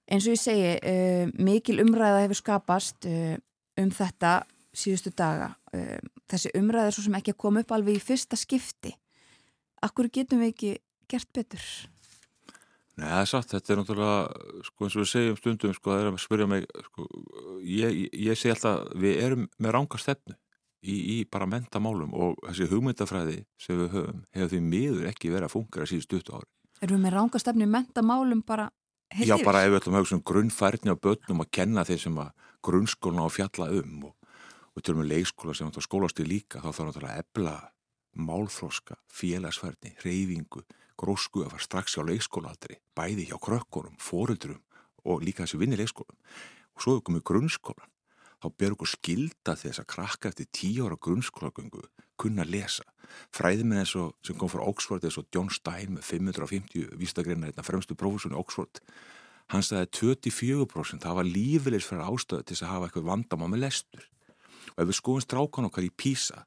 Eins og ég segi, eh, mikil umræða hefur skapast eh, um þetta síðustu daga. Eh, þessi umræða er svo sem ekki að koma upp alveg í fyrsta skipti. Akkur getum við ekki gert betur? Nei, það er satt, þetta er náttúrulega, sko eins og við segjum stundum, sko það er að spyrja mig, sko, ég, ég segi alltaf, við erum með ranga stefnu í, í bara mentamálum og þessi hugmyndafræði sem við höfum hefur því miður ekki verið að fungera síðust út ári. Erum við með ranga stefnu í mentamálum bara heilir? Já, bara ef við ætlum að hugsa um grunnfærni á börnum að kenna þeir sem að grunnskóluna á fjalla um og, og til og með leikskóla sem skólast í líka, þá þarf náttúrulega að ebla málþróska, félagsfærni, reyfingu grósku að fara strax á leikskólaaldri, bæði hjá krökkunum, fóruldrum og líka þessi vinni leikskólum. Og svo hefur komið grunnskólan. Þá ber okkur skilda þess að krakka eftir tíu ára grunnskólagöngu kunna lesa. Fræðiminn eins og sem kom frá Oxford eins og John Stein með 550 vístagreina þetta fremstu prófessunni Oxford. hann sagði 24% það var lífilegs fyrir ástöðu til að hafa eitthvað vandamá með lestur og ef við skoðum strákan okkar í PISA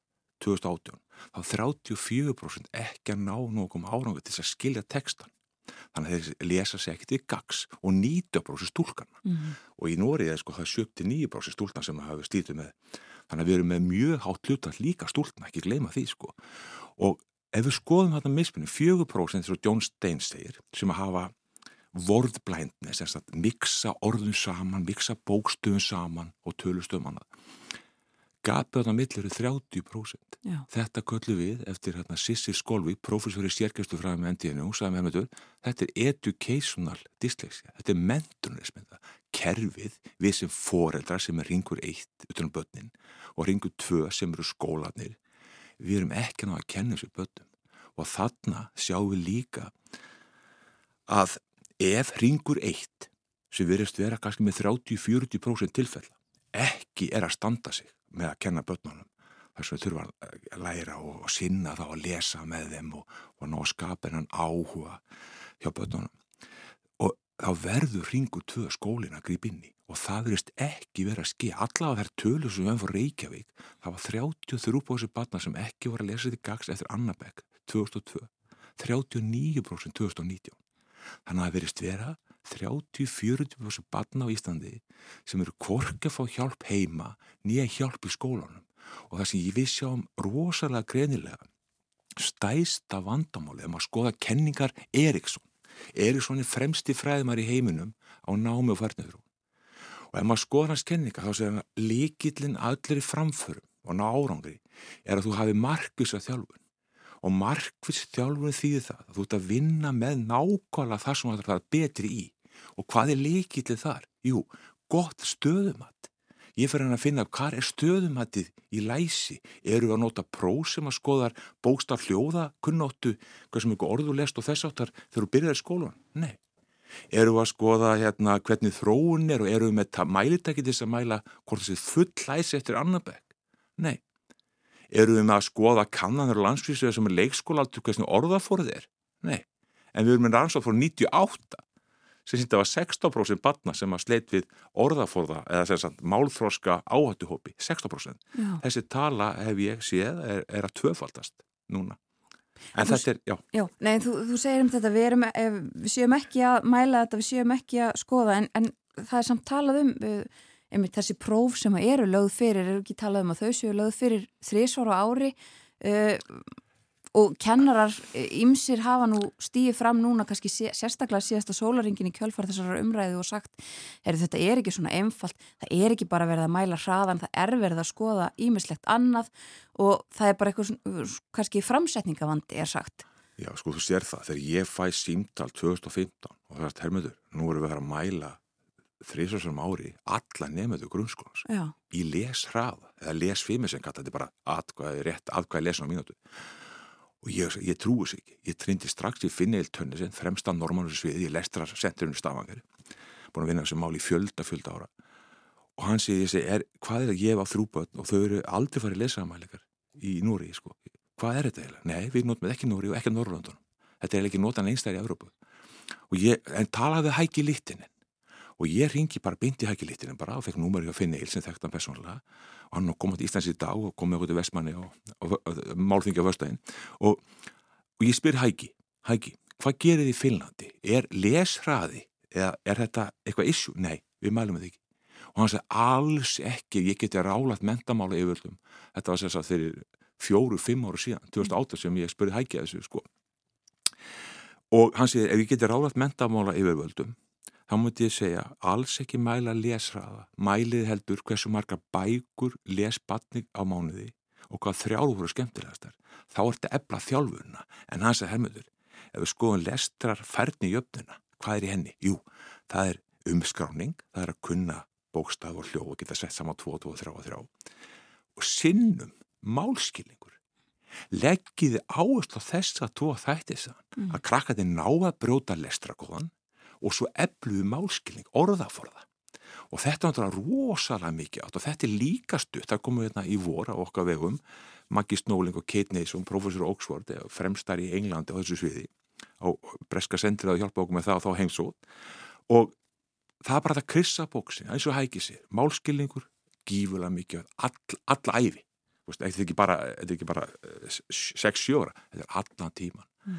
2018 þá 34% ekki að ná nokkum árangu til að skilja textan þannig að þeir lesa sér ekkert í gags og 90% stúlkarna mm -hmm. og í Nóriði sko, það er 79% stúlkarna sem hafa stýtið með þannig að við erum með mjög hátt hlutar líka stúlkarna, ekki gleyma því sko. Og ef við skoðum þetta mismunni 4% eins og John Stein segir sem að hafa að miksa orðun saman miksa bókstöðun saman og tölustöðum annað gapið á millir er 30% Já. þetta köllu við eftir hérna, Sissi Skolvi, professor í sérkjastufræðum með NDNU, sagði með með þetta er educational dyslexia þetta er mentunisminda kerfið við sem foreldrar sem er ringur eitt utan börnin og ringur tvö sem eru skólanir við erum ekki náða að kenna þessu börnum. Og þarna sjáum við líka að ef ringur eitt sem verðist vera kannski með 30-40% tilfella ekki er að standa sig með að kenna börnunum. Þess að við þurfum að læra og sinna þá að lesa með þeim og, og ná að skapa hennan áhuga hjá börnunum. Og þá verður ringu tvö skólin að grípa inn í og það verist ekki verið að skilja allavega þær tölur sem við hefum fór Reykjavík það var 33 bóðsir barna sem ekki voru að lesa þetta gags eftir Annabek 2002 39% 2019 þannig að það verist vera 30-40% barna á Íslandi sem eru korki að fá hjálp heima nýja hjálp í skólanum. Og það sem ég við sjáum rosalega greinilega stæsta vandamáli þegar maður skoða kenningar Eriksson. Eriksson er fremsti fræðmar í heiminum á námi og færniður og ef maður skoða hans kenninga þá segir hann líkillin allir í framförum og ná árangri er að þú hafi markus að þjálfun. Og markvis þjálfurinn þýðir það að þú ert að vinna með nákvæmlega það sem það er betri í og hvað er líkillið þar? Jú, gott stöðumatt ég fyrir hann að finna hvað er stöðumattið í læsi eru að nota próf sem að skoðar bókstaf hljóða kunnáttu, hvað sem ykkur orðu lest og þess áttar þegar þú byrjar í skólan? Nei eru að skoða hérna hvernig þróun er og eru með mælitæki til þess að mæla hvort þessi full læsi eftir annabæk? Nei eru við með að skoða kannanur og landsvísu sem er leikskóla allt hvernig orðaforð er? Nei, en við erum með rannsóð frá 98 sem sýndi að var 16% batna sem að sleit við orðaforða eða sem sagt málþróska áhættuhópi 16%. Já. Þessi tala hef ég séð er, er að tvöfaldast núna. En þú, þetta er, já. Já, nei, þú, þú segir um þetta, við, erum, eh, við séum ekki að mæla þetta, við séum ekki að skoða en, en það er samt talað um uh, einmitt þessi próf sem eru lögð fyrir, eru ekki talað um að þau séu lögð fyrir þrísvar á ári uh, og kennarar ymsir eh, hafa nú stíið fram núna kannski sérstaklega síðasta sólaringin í kjölfar þessar umræðu og sagt er, þetta er ekki svona einfalt, það er ekki bara verið að mæla hraðan, það er verið að skoða ímislegt annað og það er bara eitthvað kannski framsetningavandi er sagt. Já sko þú sér það, þegar ég fæ símtal 2015 og það er hermiður, nú erum við að mæla þrísarsum ári alla nefnöðu grunnskólans Já. í leshraða eða lesfimi sem kalla þetta bara atkvæði rétt, atkvæði lesin á mínútu og ég, ég trúi sig ekki, ég trindi strax í Finneild Tönnesinn, fremsta normanur sviði í Lestrarsenturinu Stavanger búin að vinna þessu mál í fjölda, fjölda ára. Og hann segi, ég segi, er, hvað er að gefa á þrúböld og þau eru aldrei farið lesaðamælikar í Núri, sko. Hvað er þetta eiginlega? Nei, við notum ekki Núri og ekki Norrlöndunum þetta er ekki notan einstæri í Európu en talaði hækki lítinin og ég ringi bara beint í hækilítinu bara og fekk númur í að finna eil sem þekkta hann personlega og hann kom átt í Íslands í dag og kom með okkur til Vestmanni og, og, og, og málþingi á vörstæðin og ég spyr hæki, hæki, hvað gerir þið í Finnlandi? Er lesraði eða er þetta eitthvað issue? Nei, við mælum þetta ekki. Og hann sagði alls ekki, ég geti rálat mentamála yfirvöldum, þetta var þess að þeir fjóru, fimm áru síðan 2008 sem ég spurði hæki að þessu sko. Og hann sagði ef ég geti rálat mentamála yfirvöldum þá múti ég segja alls ekki mæla lesraða, mælið heldur hversu marga bækur lesbatning á mánuði og hvað þrjáru voru skemmtilegastar. Þá ertu ebla þjálfurna en hans er hermuður. Ef við skoðum lestrar færni í öfnuna, hvað er í henni? Jú, það er umskráning, það er að kunna bókstaf og hljóð og geta sett saman 2, 2, 3 og 3 og sinnum málskilningur leggiði áherslu á þess að þú að þætti þess mm. að krakka þið ná að brjóta lestrakóðan og svo ebluðu málskilning, orðaforða. Og þetta er náttúrulega rosalega mikið átt og þetta er líka stutt, það komum við hérna í vor á okkar vegum, Maggi Snóling og Kate Nason, professor Oxford fremstar í Englandi á þessu sviði. Og breska sendir að hjálpa okkur með það og þá heimsótt og það er bara það krissa bóksi, eins og hækið sér málskilningur, gífulega mikið all, alla æfi þetta er ekki bara, bara 6-7 ára, þetta er allan tíman mm.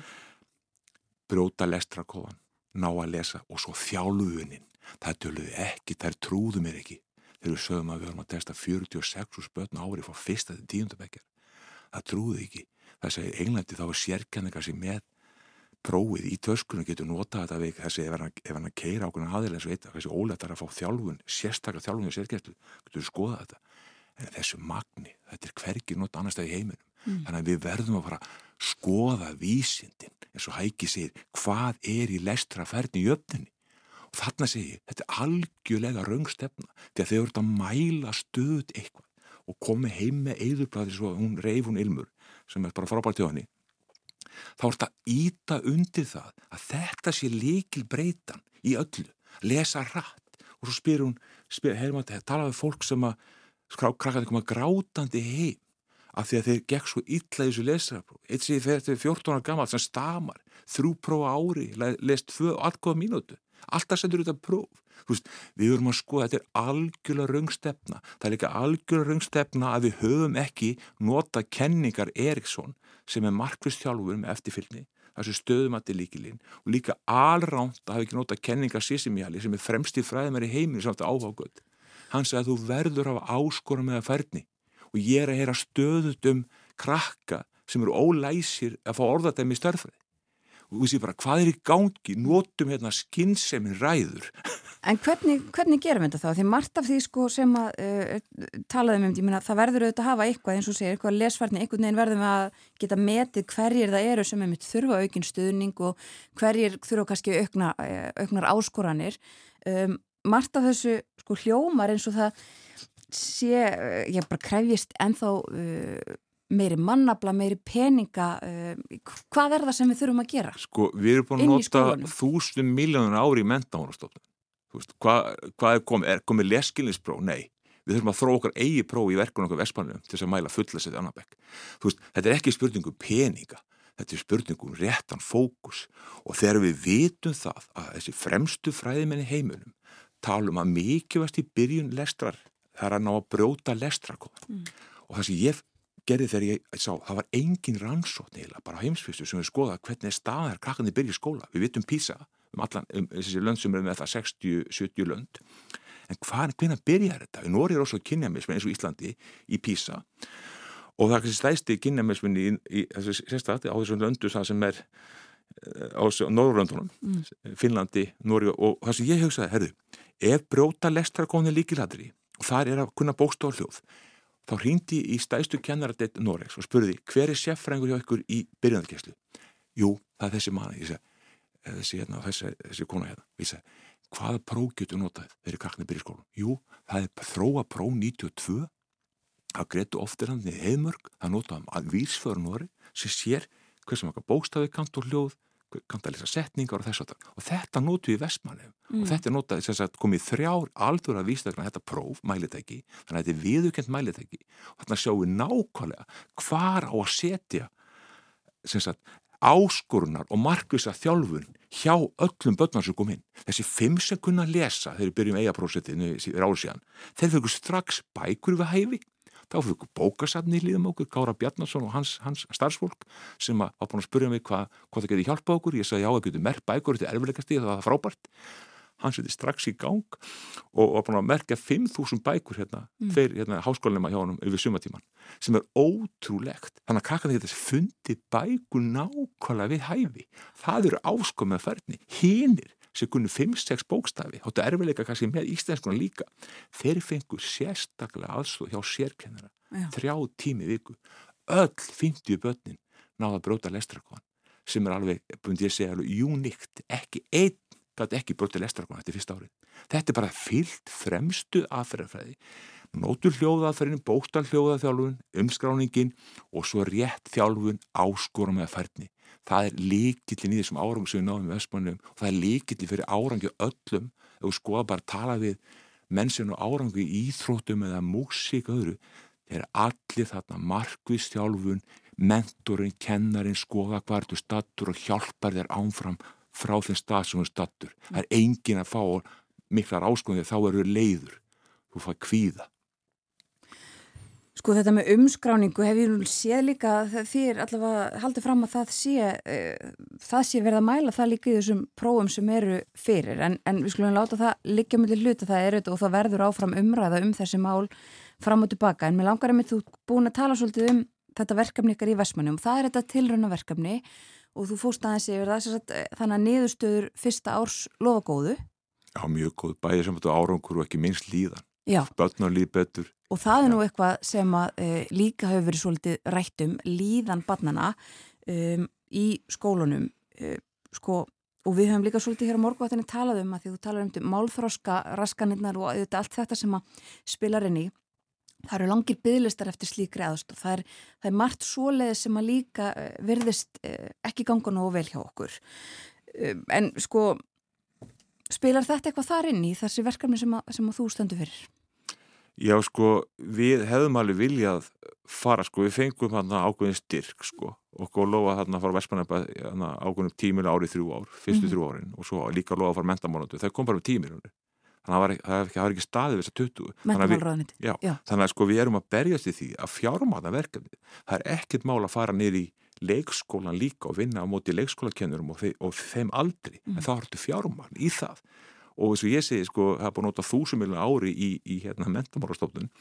bróta lestrakóðan ná að lesa og svo þjálfunin. Það töluði ekki, þær trúðu mér ekki. Þegar við sögum að við höfum að testa 46 spötna ári frá fyrsta til tíundabækjar það trúðu ekki. Það segir Englandi þá er sérkenningar sem með prófið í töskunum getur notað þetta við þessi ef hann að keira ákveðin aðeins veit að þessi óletar að fá þjálfun sérstaklega þjálfun og sérkjærslu getur skoða þetta. En þessu magni, þetta er hvergir nota annar stað í heiminum mm. þannig að við verðum að fara að skoða vísindin eins og hæki segir hvað er í lestraferðin í öfninni og þarna segir þetta er algjörlega raungstefna því að þau eru að mæla stöðut eitthvað. Og komi heim með eðurblæði svo hún reyf hún ilmur sem er bara frábært hjá henni þá er þetta íta undir það að þetta sé líkil breytan í öllu, lesa rætt og svo spyr hún, spyr, heyrum að tala við fólk sem að krakkaði koma grátandi heim af því að þeir gekk svo illa í þessu lesarapróf eitt sé þegar 14 ára gammal sem stamar þrjú prófa ári, lest tvö og allt góða mínútu, alltaf sendur þetta próf. Veist, við vorum að skoða, þetta er algjörlega raungstefna, það er líka algjörlega raungstefna að við höfum ekki nota kenningar Eriksson sem er markvistjálfur með eftirfylgni þessu stöðumatti líkilinn og líka alránt að hafa ekki nota kenningar Sissimjali sem er fremst í fræðumæri heiminn samt áhágöld. Hann sagði að þú verður af áskora með að færni og ég er að heyra stöðut um krakka sem eru ólæsir að fá orðatæmi störfrið og þú sé bara hvað er í gangi, notum hérna skynnsemin ræður *laughs* En hvernig, hvernig gerum við þetta þá? Því margt af því sko sem að uh, talaðum um, ég meina það verður auðvitað að hafa eitthvað eins og segir, eitthvað lesfarni, einhvern veginn verðum að geta metið hverjir það eru sem er mitt þurfa aukinn stuðning og hverjir þurfa kannski aukna, uh, auknar áskoranir. Um, margt af þessu sko hljómar eins og það sé, uh, ég bara krefjist enþá uh, meiri mannabla, meiri peninga uh, hvað er það sem við þurfum að gera? Sko við erum búin að nota þústum miljónur ári í mentáðunarstofnum Veist, hvað, hvað er komið? Er komið leskilinspró? Nei. Við þurfum að þróa okkar eigi próf í verkunum okkur vespanum til þess að mæla fulla setja annar bekk. Þetta er ekki spurningum peninga, þetta er spurningum réttan fókus og þegar við vitum það að þessi fremstu fræðimenni heimunum talum að mikilvægast í byrjun lestrar það er að ná að brjóta lestrakóðan mm. og það sem ég gerði þegar ég sá, það var engin rannsótt neila bara heimsfyrstu sem við skoða hvernig staðar krakkandi byrja í skóla. Við vitum písa um allan, um þessi lönd sem eru með það 60-70 lönd en hvað, hvernig byrjar þetta? Í Nóri er også kynjamismin eins og Íslandi í Písa og það er kannski stæsti kynjamismin í, í þessu sérstætti á þessum löndu það sem er eh, á Norrlöndunum mm. Finnlandi, Nóri og það sem ég hugsaði, herru ef bróta lestrakóni líkiladri þar er að kunna bókstofa hljóð þá hrýndi í stæstu kennaradeitt Noregs og spurði hver er seffrængur hjá ykkur í byrjandarkeslu? Jú, það er þessi manni, ég segi þessi, hérna, þessi, þessi kona hérna vísa, hvaða próf getur notað þegar krakknir byrja í skólum? Jú, það er þróa próf 92 það greitu oftir hann í heimörg það notaðum að vísförun voru sem sér hversum okkar bóstafi kant og hljóð kant að lesa setningar og þess að og þetta notu í vestmannum mm. og þetta er notað þess að komið þrjár aldur að vístökna þetta próf, mælitæki þannig að þetta er viðukent mælitæki og þarna sjáum við nákvæmlega hvar á að setja sagt, áskornar og markvisa þjálfun hjá öllum börnar sem kom inn. Þessi fimm sem kunna lesa þegar við byrjum eigaprósetinu ráður síðan, þeir fyrir strax bækur við hæfi. Þá fyrir við bókasafni í líðum okkur, Gára Bjarnason og hans, hans starfsfólk sem var búin að spurja mig hva, hvað það geti hjálpa okkur. Ég sagði já, það getur merk bækur, þetta er erfilegast í það, það var frábært hann seti strax í gang og var búin að merka 5.000 bækur hérna, mm. fyrir hérna, háskólinema hjá hann yfir sumatíman sem er ótrúlegt þannig að krakkan þetta fundi bækur nákvæmlega við hæfi það eru áskomið að ferni hinnir sem kunni 5-6 bókstafi þáttu erfileika kannski með íslenskuna líka þeir fengur sérstaklega aðstóð hjá sérkennara Já. þrjá tími viku öll 50 börnin náða að bróta lestrakon sem er alveg, búin ég að segja, alveg uníkt ekki einn gæti ekki brotið lestrakona þetta fyrsta árið. Þetta er bara fyllt fremstu aðferðarfræði. Nótur hljóðaðferðin, bóktal hljóðaþjálfun, umskráningin og svo rétt þjálfun áskorum eða færni. Það er líkillin í þessum árangum sem við náðum í Vestmannum og það er líkillin fyrir árangi öllum ef við skoðum bara að tala við mennsinn og árangi í íþróttum eða músík öðru. Þeir allir þarna markvist þjálfun, mentorinn, kennarin, skoða hvartu stattur og hjálpar þér ánfram frá þeim stað sem hún stattur. Það er engin að fá miklar áskoðið þá eru leiður, þú fær kvíða Sko þetta með umskráningu hef ég nú séð líka því er allavega haldið fram að það sé, uh, það sé verið að mæla það líka í þessum prófum sem eru fyrir. En, en við skulum láta það líka með hluta það er og það verður áfram umræða um þessi mál fram og tilbaka. En mér langar að mitt þú búin að tala svolítið um þetta verkefni ykkar í Vestmannum og það er þetta tilröna verkefni og þú fóst aðeins yfir það sagt, eh, þannig að niðurstöður fyrsta árs lofa góðu. Já mjög góð, bæðið sem þetta árangur og ekki minnst líðan. Bötnar líð betur Og það er nú eitthvað sem að e, líka hefur verið svolítið rætt um líðan barnana um, í skólunum e, sko, og við höfum líka svolítið hér á morguvattinni talað um að því þú talar um málþróska raskanirnar og auðvitað allt þetta sem að spilar inn í. Það eru langir bygglistar eftir slíkri aðstof það er, það er margt svoleið sem að líka e, virðist e, ekki ganga nú vel hjá okkur. E, en sko spilar þetta eitthvað þar inn í þessi verkefni sem að, sem að þú stendur fyrir? Já sko, við hefðum alveg viljað fara sko, við fengum hann ákveðin styrk sko og lofa hann að fara Vestmannabæð ákveðin tímilega árið þrjú ár, fyrstu mm -hmm. þrjú árin og svo líka lofa að fara mentamálundu, það kom bara um tímir þannig að það var ekki staðið þess að tuttu Þannig að sko við erum að berjast í því að fjármáta verkefni, það er ekkert mál að fara niður í leikskólan líka og vinna á móti leikskólakennurum og, þe og þeim aldrei, mm. en þá hartu fjármán í það og eins og ég segi sko, það er búin að nota þúsumilin ári í, í hérna mentamárastofnun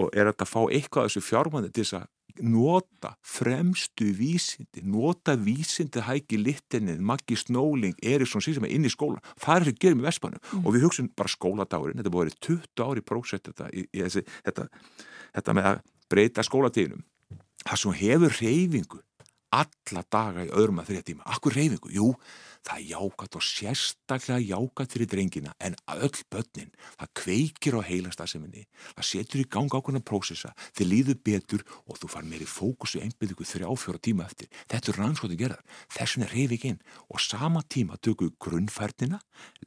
og er þetta að fá eitthvað þessu fjármændi til þess að nota fremstu vísindi, nota vísindi hægi littinnið, Maggi Snóling Eriksson síðan sem er inn í skóla. Það er það sem gerum í Vespanum mm. og við hugsun bara skóladagurinn, þetta búið að vera 20 ári prósett þetta, í, í þessi, þetta, þetta með að breyta skólatíðinum. Það sem hefur reyfingu alla daga í öðrum að þrija tíma. Akkur reyfingu? Jú, það er jákat og sérstaklega jákat fyrir drengina en öll börnin, það kveikir á heilastaseminni, það setur í gang ákveðna prósessa, þið líður betur og þú far meiri fókusu einbyrðu þrjá fjóra tíma eftir. Þetta er rannsóti gerðar þessin er reyfinginn og sama tíma tökum við grunnfærnina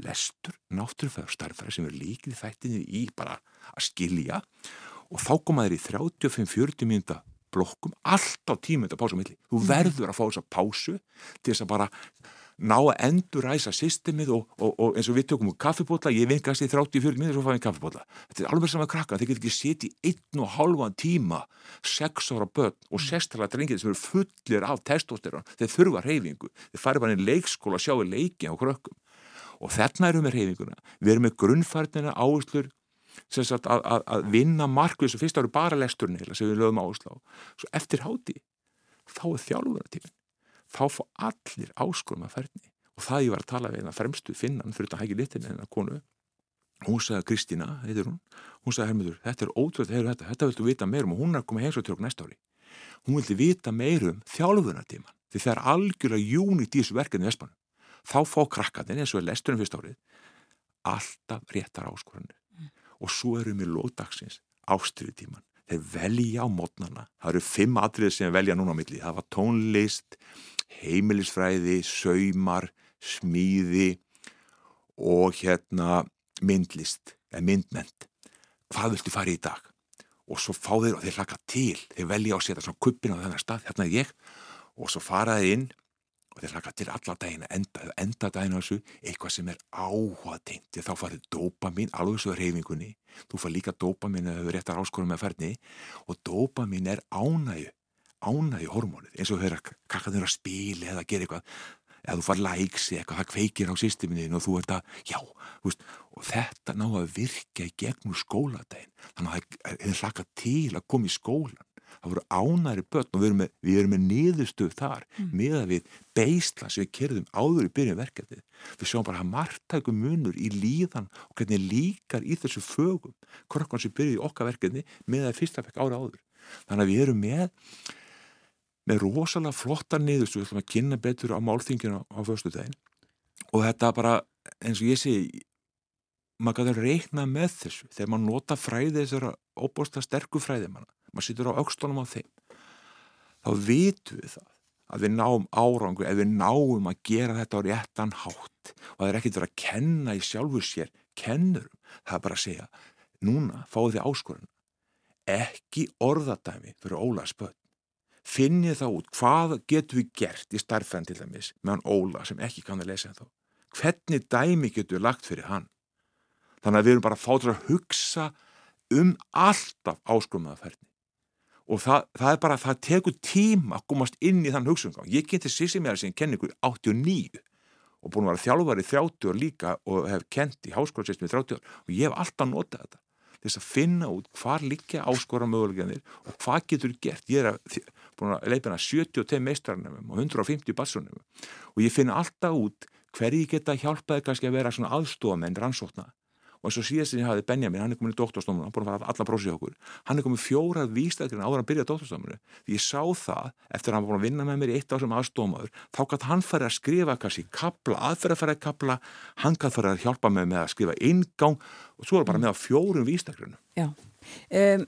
lestur, náttúrufæður, starfæri sem er líkið þættinni í bara að skilja og þá komaður í 35-40 mínúta blokkum alltaf tímund að pása milli. Þú mhm. verður að fá þessa pásu til þess að bara ná að endur ræsa systemið og, og, og eins og við tökum úr kaffibótla, ég vingast í 30-40 minnir svo fæðum ég kaffibótla. Þetta er alveg saman krakka, þeir get ekki setið í einn og halvan tíma sex ára börn og mhm. sextala drengið sem eru fullir af testosteron, þeir þurfa reyfingu, þeir fari bara inn í leikskóla að sjá í leikin á krökkum. Og þarna erum við reyfinguna, við erum með grunnfærnina áherslur Að, að, að vinna markvið sem fyrst áru bara lesturinn heila sem við lögum áslá svo eftir háti þá er þjálfuratífin þá fá allir áskonum að ferni og það ég var að tala við eina fremstu finnan fyrir þetta hægir litin en að konu hún sagði Kristína, heitir hún hún sagði Hermiður, þetta er ótrúið þetta, þetta viltu vita meirum og hún er að koma heimsóttjók næsta ári hún vildi vita meirum þjálfuratíman því það er algjörlega júnit í þessu verkefni Vespanum þá fá krakkaðin eins og er lesturinn fyrst árið alltaf réttar áskonunir og svo erum við lóðdagsins ástriðutíman. Þeir velja á mótnana. Það eru fimm atriðir sem velja núna á milli. Það var tónlist, heimilisfræði, saumar, smíði og hérna myndlist, eða myndment. Hvað viltu fara í dag? Og svo fá þeir og þeir laka til. Þeir velja að setja svona kuppin á þennar stað, hérna er ég. Og svo faraði inn og þeir hlaka til alla dagina enda, enda dagina þessu eitthvað sem er áhugatengt því þá farið dopamin alveg svo reyfingunni þú far líka dopamin að þau réttar áskorum með ferni og dopamin er ánægu ánægu hormónið eins og þau er að kakka þau að spila eða gera eitthvað eða þú far likes eitthvað, það kveikir á systeminni og þú ert að, já, veist, og þetta ná að virka í gegnum skóladagin þannig að þeir hlaka til að koma í skólan það voru ánæri börn og við erum með, við erum með niðurstöð þar mm. með að við beisla sem við kerðum áður í byrjun verkefni við sjáum bara að margtækum munur í líðan og hvernig líkar í þessu fögum. Korkon sem byrjuði okkar verkefni með að fyrsta fekk ára áður. Þannig að við erum með með rosalega flotta niðurstöð við ætlum að kynna betur á málþingina á förstu daginn og þetta bara eins og ég segi maður að reikna með þessu. Þegar maður nota fræði þessara óbústa sterku fræði manna maður sittur á aukstónum á þeim þá vitum við það að við náum árangu ef við náum að gera þetta á réttan hátt. Og það er ekkert verið að kenna í sjálfur sér kennurum, það er bara að segja núna fáið þið áskorun. Ekki orðadæmi fyrir Óla finnið þá út hvað getur við gert í starfræðin til dæmis meðan Óla sem ekki kann að lesa þá hvernig dæmi getur við lagt fyrir hann? Þannig að við erum bara fátur að hugsa um alltaf áskrumnaðaferðni og það, það er bara, það tekur tíma að komast inn í þann hugsungang. Ég geti sýsið mér að sem kenningu 89 og búin að vera þjálfar í 30 ár líka og hef kent í háskólasystem í 30 ár og ég hef alltaf notað þetta þess að finna út hvar líka áskora möguleganir og hvað getur gert? Ég er að, búin að leipina 70 meistarnefum og 150 bassunum og ég finna alltaf út hverji geta hjálpaði kannski að vera svona aðstofamenn rannsókna og eins og síðast sem ég hafði Benjamin, hann er komin í doktorsnáminu, hann búin að fara alla prósið okkur. Hann er komin fjórað vístakirinn áður að byrja doktorsnáminu, því ég sá það eftir að hann var að vinna með mér í eitt ár sem aðstómaður þá gæti hann fara að skrifa kannski kapla, aðferðarfæra kapla hann gæti fara að hjálpa mig með að skrifa ingang og svo er bara með á fjórum vístakirinn Já, um,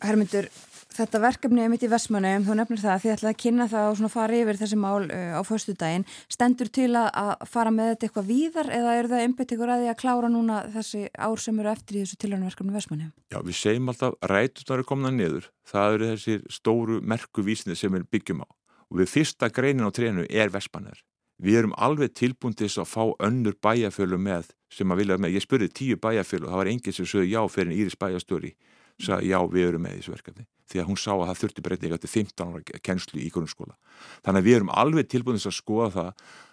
Hermundur þetta verkefni er mitt í Vestmannum, þú nefnir það því ætlaði að kynna það og svona fara yfir þessi mál uh, á förstu daginn. Stendur til að, að fara með þetta eitthvað víðar eða eru það einbit ykkur að því að klára núna þessi ár sem eru eftir í þessu tilhörnverkefni Vestmannum? Já, við segjum alltaf rætunar er komnað niður. Það eru þessi stóru merkuvísni sem við byggjum á og við fyrsta greinin á trénu er Vestmannar. Við erum alveg tilbúin til þess að fá önnur bæjarfjölu með sem að vilja með. Ég spurði tíu bæjarfjölu og það var enginn sem sögði já fyrir en Íris bæjarstjóri sagði já við erum með þessu verkefni því að hún sá að það þurfti breytinga til 15 ára kennslu í grunnskóla. Þannig að við erum alveg tilbúinist að skoða það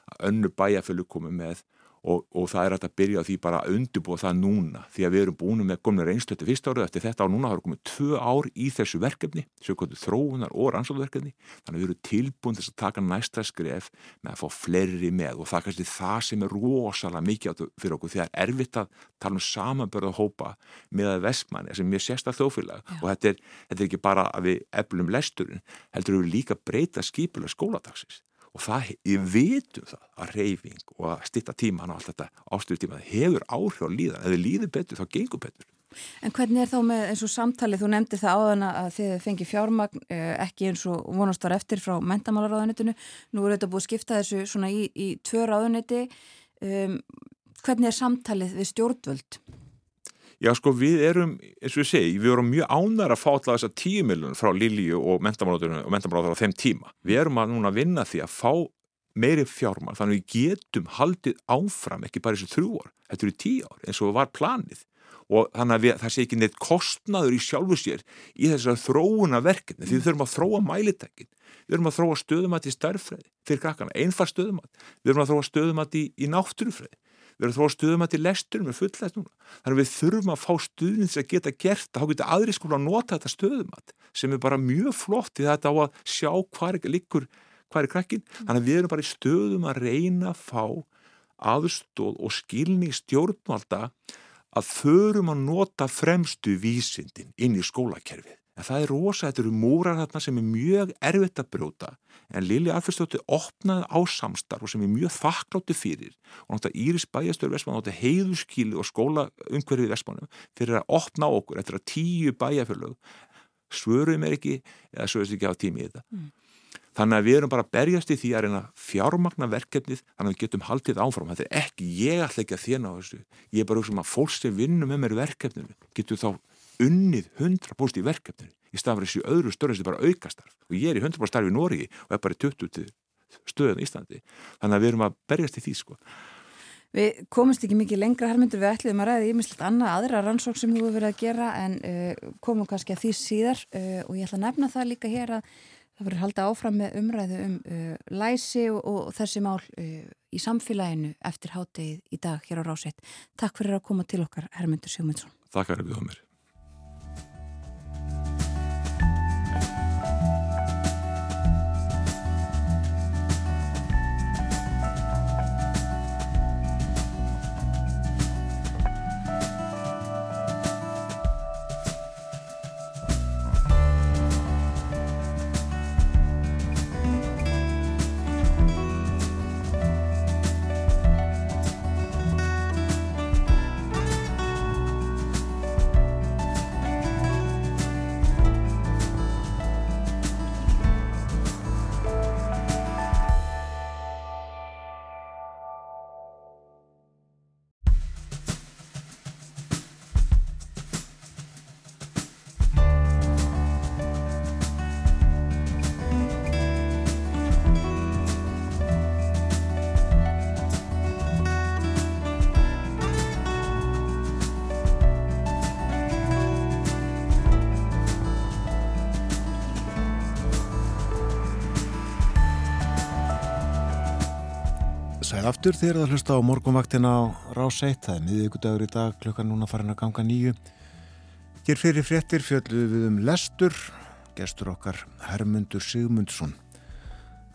að önnu bæjarfjölu komi með og, og það er að byrja því bara að undirbúa það núna því að við erum búin með kominu reynstötu fyrst árið eftir þetta og núna hafa komið tvö ár í þessu verkefni, sjökvöldu þróunar og rannsóðverkefni, þannig að við erum tilbúin þess að taka næsta skref með að fá fleiri með. Og það er kannski það sem er rosalega mikið fyrir okkur því að er erfitt að tala um samanbörða hópa með að vestmanni sem er sérsta þjófélag Já. og þetta er, þetta er ekki bara að við eflum lesturinn, heldur við líka breyta skipulega skóladagsins og það, ég vitum það að reyfing og að stitta tíman og allt þetta ástuðtíma, það hefur áhrif á líðan. Ef þið líður betur, þá gengur betur. En hvernig er þá með eins og samtalið, þú nefndir það áðan að þið fengi fjármagn eh, ekki eins og vonast var eftir frá mentamálaráðunitinu, nú er þetta búið að skipta þessu svona í, í tvö ráðuniti um, hvernig er samtalið við stjórnvöld? Já sko við erum, eins og ég segi, við erum mjög ánar að fá alltaf þessa tíu miljónum frá Lilju og mentamálaður á þeim tíma. Við erum að núna vinna því að fá meiri fjármar þannig að við getum haldið áfram ekki bara þessu þrjú ár, þetta eru tíu ár eins og var planið. Og þannig að við, það sé ekki neitt kostnaður í sjálfu sér í þessar þróuna verkefni því við þurfum að þróa mælitækin. Við þurfum að þróa stöðumat í starffræði fyrir krakkana, einfar stöðumat. Við þurfum að þróa stöðumat í, í náttúrufræði við erum þó að stuðum að til lestur með fullest núna. Þannig við þurfum að fá stuðnins að geta gert þá geta aðri skóla að nota þetta stuðumat sem er bara mjög flott því þetta á að sjá hvað er líkur, hvað er krakkin. Þannig við erum bara í stöðum að reyna að fá aðstóð og skilning stjórnvalda að förum að nota fremstu vísindin inn í skólakerfið en það er rosa, þetta eru múrar þarna sem er mjög erfitt að brjóta. En Lili Alferstóttir opnaði á samstarf og sem er mjög þakkláttu fyrir. Og náttúrulega Íris bæjastöru Vestmann náttúrulega heiðuskíli og skóla umhverfið Vestmannum fyrir að opna okkur eftir að tíu bæjafjörlög svöruðum er ekki eða svöruðum ekki á tími í þetta. Mm. þannig að við erum bara að berjast í því að reyna fjármagna verkefnið þannig að við getum haldið áfram. Þetta er ekki, ég ætla ekki að þessu. Ég er bara um að fólk sem vinnum með mér verkefninu getur þá unnið 100% í verkefninu í staðan fyrir þessu öðru störu sem bara aukastarf. Og ég er í 100% starf í Nóri og er bara í 20 stöðun í Íslandi. Þannig að við erum að berjast í því sko. Við komumst ekki mikið lengra hermyndur við ætliðum að ræða ímislegt annað aðra rannsók sem þú hefur verið að gera en uh, komum kannski að því síðar. Uh, og ég ætla að nefna það líka hér að það verður haldið áfram með umræðu um uh, læsi og, og þessi mál í samfélaginu eftir hátegið í dag hér á Ráseitt. Takk fyrir að koma til okkar hermyndur Sjómundsson. Takk fyrir að við á Sæð aftur þegar það hlusta á morgunvaktina á rás 1, það er miðvíkudagur í dag, klukkan núna farin að ganga nýju. Hér fyrir fréttir fjöldluðu við um lestur, gestur okkar Hermundur Sigmundsson.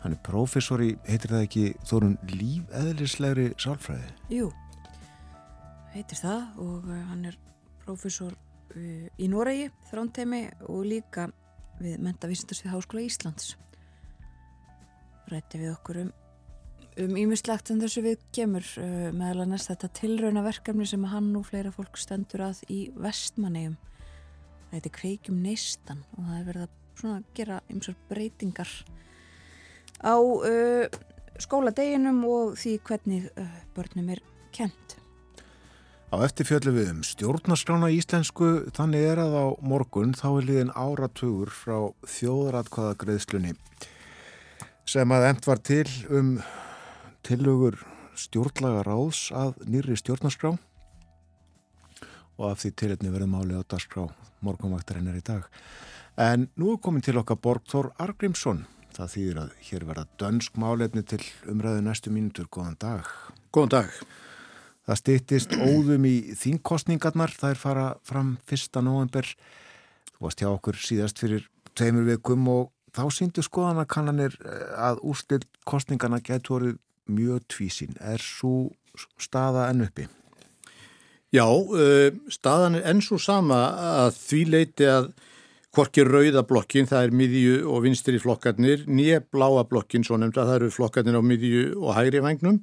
Hann er professor í, heitir það ekki, þórun lífeðlislegri sálfræði? Jú, heitir það og uh, hann er professor uh, í Noregi, þrántemi og líka við Mentavísindarsvið Háskóla Íslands. Rætti við okkur um um ímislegt sem þessu við kemur uh, meðal annars þetta tilrauna verkefni sem hann og fleira fólk stendur að í vestmannegjum það heiti kveikjum neistan og það er verið að gera ymsar breytingar á uh, skóladeginum og því hvernig uh, börnum er kent Á eftir fjöldum við um stjórnaskrána íslensku þannig er að á morgun þá er liðin áratugur frá þjóðratkvaða greiðslunni sem að emt var til um tilugur stjórnlaga ráðs að nýri stjórnarskrá og af því tilitni verðum áli á dagskrá morgunvaktarinnar í dag. En nú er komin til okkar Borgþór Argrímsson. Það þýðir að hér verða dönsk málefni til umræðu næstu mínutur. Góðan dag. Góðan dag. Það stýttist óðum í þínkostningarnar. Það er fara fram fyrsta november. Þú varst hjá okkur síðast fyrir tveimur vikum og þá síndu skoðanakannanir eh, að úrslill kostningarna getur orðið mjög tvísin. Er svo staða enn uppi? Já, staðan er enn svo sama að því leiti að hvorki rauðablokkin, það er miðju og vinstri flokkarnir, nýja bláa blokkin, svo nefnd að það eru flokkarnir á miðju og hægri vagnum,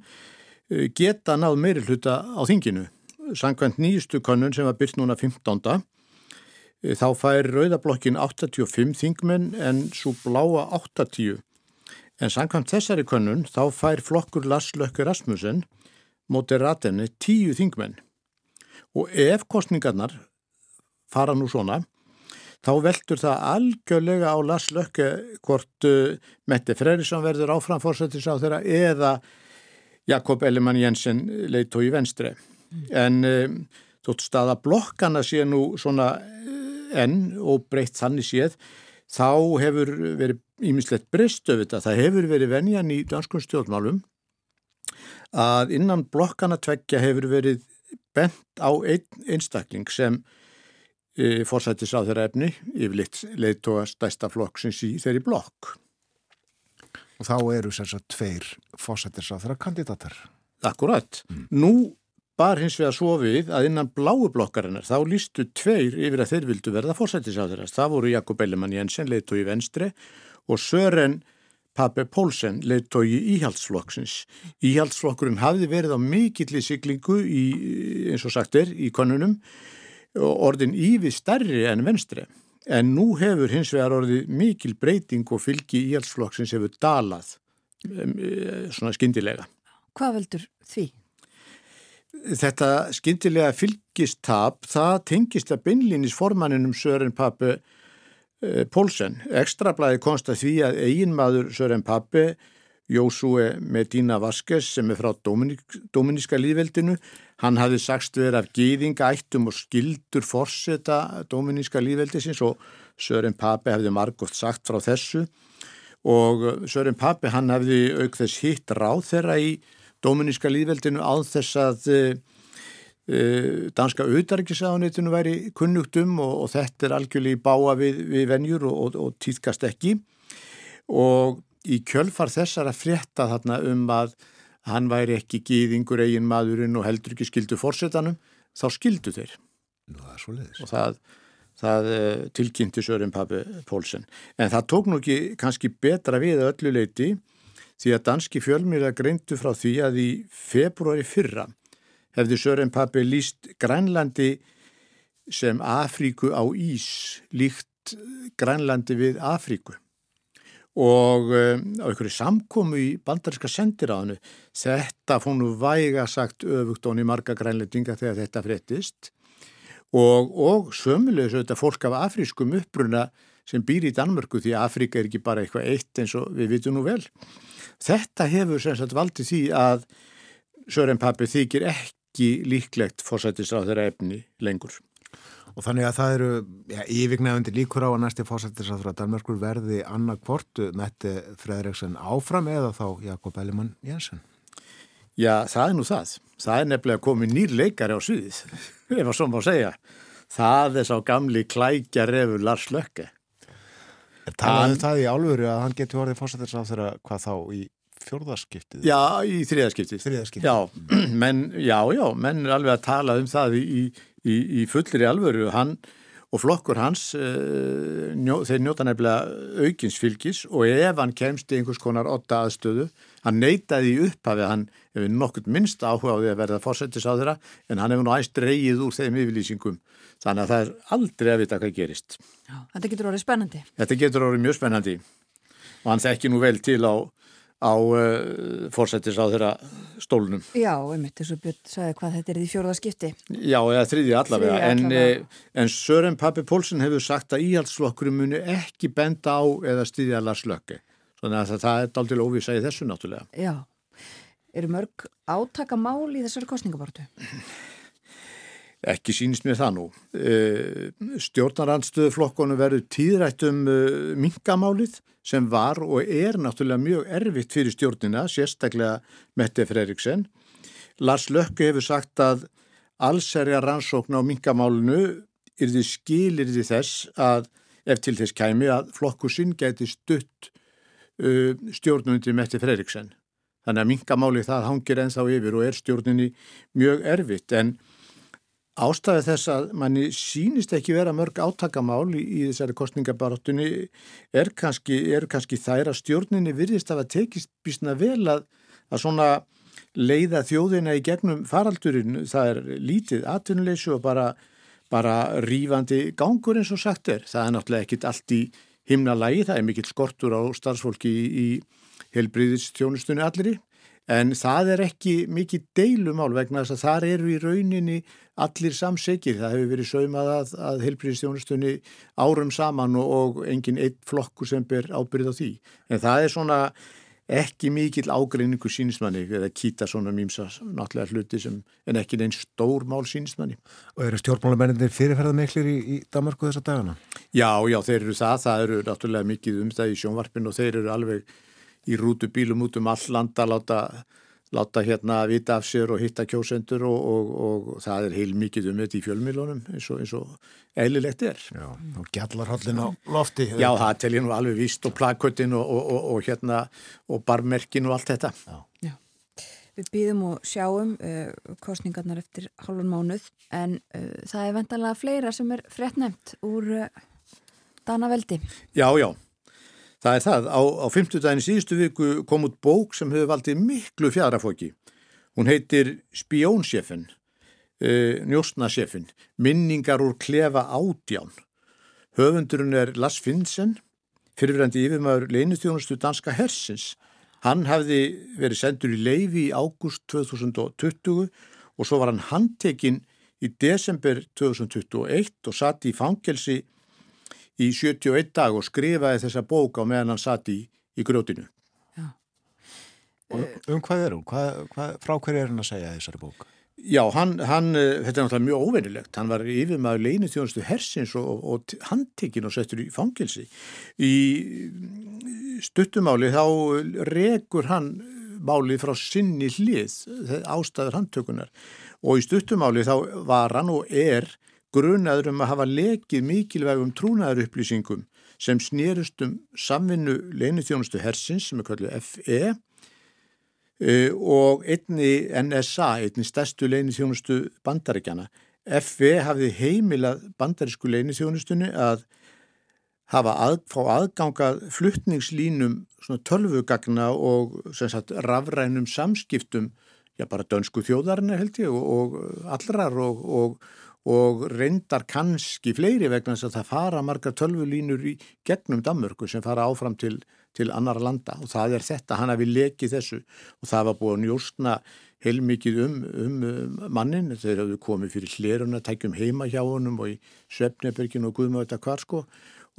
geta náð meiri hluta á þinginu. Sankvæmt nýjustu konun sem var byrst núna 15. Uh, þá fær rauðablokkin 85 þingmenn en svo bláa 80. En samkvæmt þessari könnun þá fær flokkur Laslökkur Rasmussen mótið ratenni tíu þingmenn og ef kostningarnar fara nú svona þá veldur það algjörlega á Laslökku hvort uh, Mette Freyrisson verður áframfórsættis á þeirra eða Jakob Ellemann Jensen leitt og í venstri. Mm. En um, þótt staða blokkana sé nú svona uh, enn og breytt þannig séð þá hefur verið ímislegt breystu við þetta. Það hefur verið venjan í danskum stjórnmálum að innan blokkana tveggja hefur verið bent á einn einstakling sem e, fórsættis á þeirra efni yfirleitt leiðtóa stæsta flokk sem sí þeirri blokk. Og þá eru sérstaklega tveir fórsættis á þeirra kandidatar. Akkurat. Mm. Nú bar hins vegar svo við að innan bláu blokkarinnar þá lístu tveir yfir að þeir vildu verða fórsættis á þeirra. Það voru Jakob Ellemann Jensen, leiðtói venstre og Sören Pape Pólsen leittói íhaldsflokksins. Íhaldsflokkurinn hafði verið á mikilli siglingu í, eins og sagt er, í konunum og orðin ívið starri en venstri. En nú hefur hins vegar orðið mikil breyting og fylgi íhaldsflokksins hefur dalað svona skindilega. Hvað veldur því? Þetta skindilega fylgistab, það tengist að beinlýnis formanninum Sören Pape Eh, Pólsen. Ekstrablaði konsta því að eiginmaður Sören Pappi, Jósúe Medina Vaskes sem er frá Dominíska líðveldinu, hann hafi sagst verið af gýðingaættum og skildur forseta Dominíska líðveldisins og Sören Pappi hefði margótt sagt frá þessu og Sören Pappi hann hefði auk þess hitt ráð þeirra í Dominíska líðveldinu á þess að Eh, danska auðarrikiðsáðanitinu væri kunnugt um og, og þetta er algjörlega í báa við, við venjur og, og, og týðkast ekki. Og í kjölfar þessar að frétta þarna um að hann væri ekki gýðingur eigin maðurinn og heldur ekki skildu fórsetanum, þá skildu þeir. Nú, það og það, það uh, tilkynnti Sören Pappi Pólsen. En það tók nú ekki kannski betra við öllu leiti því að danski fjölmýra greintu frá því að í februari fyrra hefði Sören Pappi líst Grænlandi sem Afríku á Ís, líkt Grænlandi við Afríku. Og um, á einhverju samkomu í bandarinska sendiráðinu þetta fónu væga sagt öfugt onni marga grænlendinga þegar þetta fréttist. Og, og sömulegis auðvitað fólk af afrískum uppruna sem býr í Danmörku því að Afríka er ekki bara eitthvað eitt eins og við vitum nú vel þetta hefur sem sagt valdið því að Sören Pappi þykir ekki líklegt fórsættis á þeirra efni lengur. Og þannig að það eru ja, yfirgnefandi líkur á að næsti fórsættis á þeirra Danmarkur verði annað kvortu Mette Fredriksson áfram eða þá Jakob Ellimann Jensen? Já, það er nú það. Það er nefnilega komið nýr leikari á sviðið, *laughs* ef að svo má segja. Það er sá gamli klækja refur Lars Lökke. Talaðu um það í álveru að hann getur orðið fórsættis á þeirra hvað þá í fjórðarskiptið? Já, í þriðarskiptið. Þriðarskiptið. Já, *clears throat* menn, já, já, menn er alveg að tala um það í, í, í fullri alvöru. Hann og flokkur hans, uh, njó, þeir njóta nefnilega aukinsfylgis og ef hann kemst í einhvers konar otta aðstöðu, hann neytaði í upphafi, hann hefur nokkurt minnst áhuga á því að verða fórsættis á þeirra, en hann hefur nú æst reyið úr þeim yfirlýsingum. Þannig að það er aldrei að vita hvað gerist. Já, þetta getur orðið spennandi. Þetta getur orðið mjög spennandi og hann þekki nú vel til á, á uh, fórsættis á þeirra stólunum. Já, einmitt, þess að Björn sagði hvað þetta er í fjórða skipti. Já, eða þriði allavega, Þriðji en, allavega. eh, en Sören Pappi Pólsson hefur sagt að íhaldsflokkurum muni ekki benda á eða styðja Lars Lökke. Þannig að það er daldil óvisa í þessu náttúrulega. Já, eru mörg átaka mál í þessari kostningabortu? Ekki sínist mér það nú. Stjórnarandstöðuflokkonum verður tíðrætt um mingamálið sem var og er náttúrulega mjög erfitt fyrir stjórnina, sérstaklega Mette Fredriksen. Lars Lökke hefur sagt að allserja rannsókn á mingamálinu yrði skilirði þess að ef til þess kæmi að flokkur sinn geti stutt uh, stjórnundi Mette Fredriksen. Þannig að mingamálið það hangir ennþá yfir og er stjórninni mjög erfitt en Ástæði þess að manni sínist ekki vera mörg átakamál í, í þessari kostningabarátunni er kannski, kannski þær að stjórninni virðist af að tekist bísna vel að, að svona leiða þjóðina í gegnum faraldurinn. Það er lítið atvinnuleysu og bara, bara rífandi gangur eins og sagt er. Það er náttúrulega ekkit allt í himna lægi, það er mikill skortur á starfsfólki í, í helbriðistjónustunni allri. En það er ekki mikið deilumál vegna þess að þar eru í rauninni allir samsegir. Það hefur verið saumað að, að heilbríðistjónustunni árum saman og, og engin eitt flokku sem ber ábyrð á því. En það er svona ekki mikill ágreiningu sínismanni eða kýta svona mýmsa náttúrulega hluti sem en ekki neins stór mál sínismanni. Og eru stjórnmálamennir fyrirferða miklir í, í Danmarku þessa dagana? Já, já, þeir eru það. Það eru náttúrulega mikið um það í sjónvarpin og þeir eru alveg í rútubílum út um all landa láta, láta hérna vita af sér og hitta kjósendur og, og, og það er heil mikið um þetta í fjölmilunum eins og, eins og eðlilegt er. Já, og gjallarhaldin á lofti. Já, það tel ég nú alveg víst og plaköttin og, og hérna og barmerkin og allt þetta. Já. Já. Við býðum og sjáum uh, kostningarnar eftir hálfun mánuð en uh, það er vendanlega fleira sem er frettnæmt úr uh, Danaveldi. Já, já. Það er það. Á, á 50 daginn síðustu viku kom út bók sem hefur valdið miklu fjadrafóki. Hún heitir Spjónsjefin, uh, Njóstnasjefin, Minningar úr klefa ádján. Höfundurinn er Lars Finnsen, fyrirverandi yfirmaður leinustjónustu danska hersins. Hann hafði verið sendur í leifi í ágúst 2020 og svo var hann handtekinn í desember 2021 og satt í fangelsi í 71 dag og skrifaði þessa bók á meðan hann satt í, í grjótinu. Og um hvað er hún? Hvað, hvað, frá hverju er hann að segja þessari bók? Já, hann, hann, eh, þetta er náttúrulega mjög óveinilegt. Hann var yfirmaður leinið þjónustu hersins og, og, og handtekinn og settur í fangelsi. Í stuttumáli þá rekur hann málið frá sinni hlið, ástæður handtökunar. Og í stuttumáli þá var hann og er grunaður um að hafa lekið mikilvægum trúnaður upplýsingum sem snýrust um samvinnu leinið þjónustu hersins sem er kallið FE Uh, og einni NSA, einni stærstu leinithjónustu bandaríkjana. FV hafði heimilað bandarísku leinithjónustunni að hafa að, fá aðgangað fluttningslínum tölvugagna og sagt, rafrænum samskiptum, já bara dönsku þjóðarinn held ég og allrar og, og, og reyndar kannski fleiri vegna þess að það fara margar tölvulínur í gegnum Danmörku sem fara áfram til til annar landa. Og það er þetta, hann hafi lekið þessu. Og það var búið að njóstna heilmikið um, um mannin, þeir hafðu komið fyrir hleruna, tækjum heima hjá honum og í Svefnebergin og Guðmá þetta hvar sko.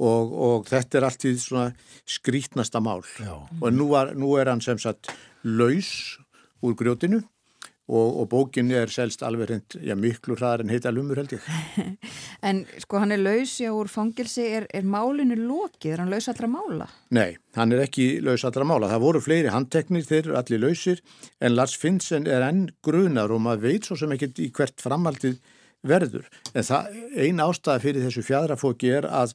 Og, og þetta er allt í svona skrítnasta mál. Já. og nú, var, nú er hann sem sagt laus úr grjótinu og, og bókin er selst alveg hreint, já miklu hraðar en heita lumur held ég. *laughs* En sko hann er laus já úr fangilsi, er, er málinu lokið, er hann laus allra mála? Nei, hann er ekki laus allra mála. Það voru fleiri handteknir, þeir eru allir lausir en Lars Finnsen er enn grunar og maður veit svo sem ekki í hvert framhaldið verður. En það, ein ástæða fyrir þessu fjadrafóki er að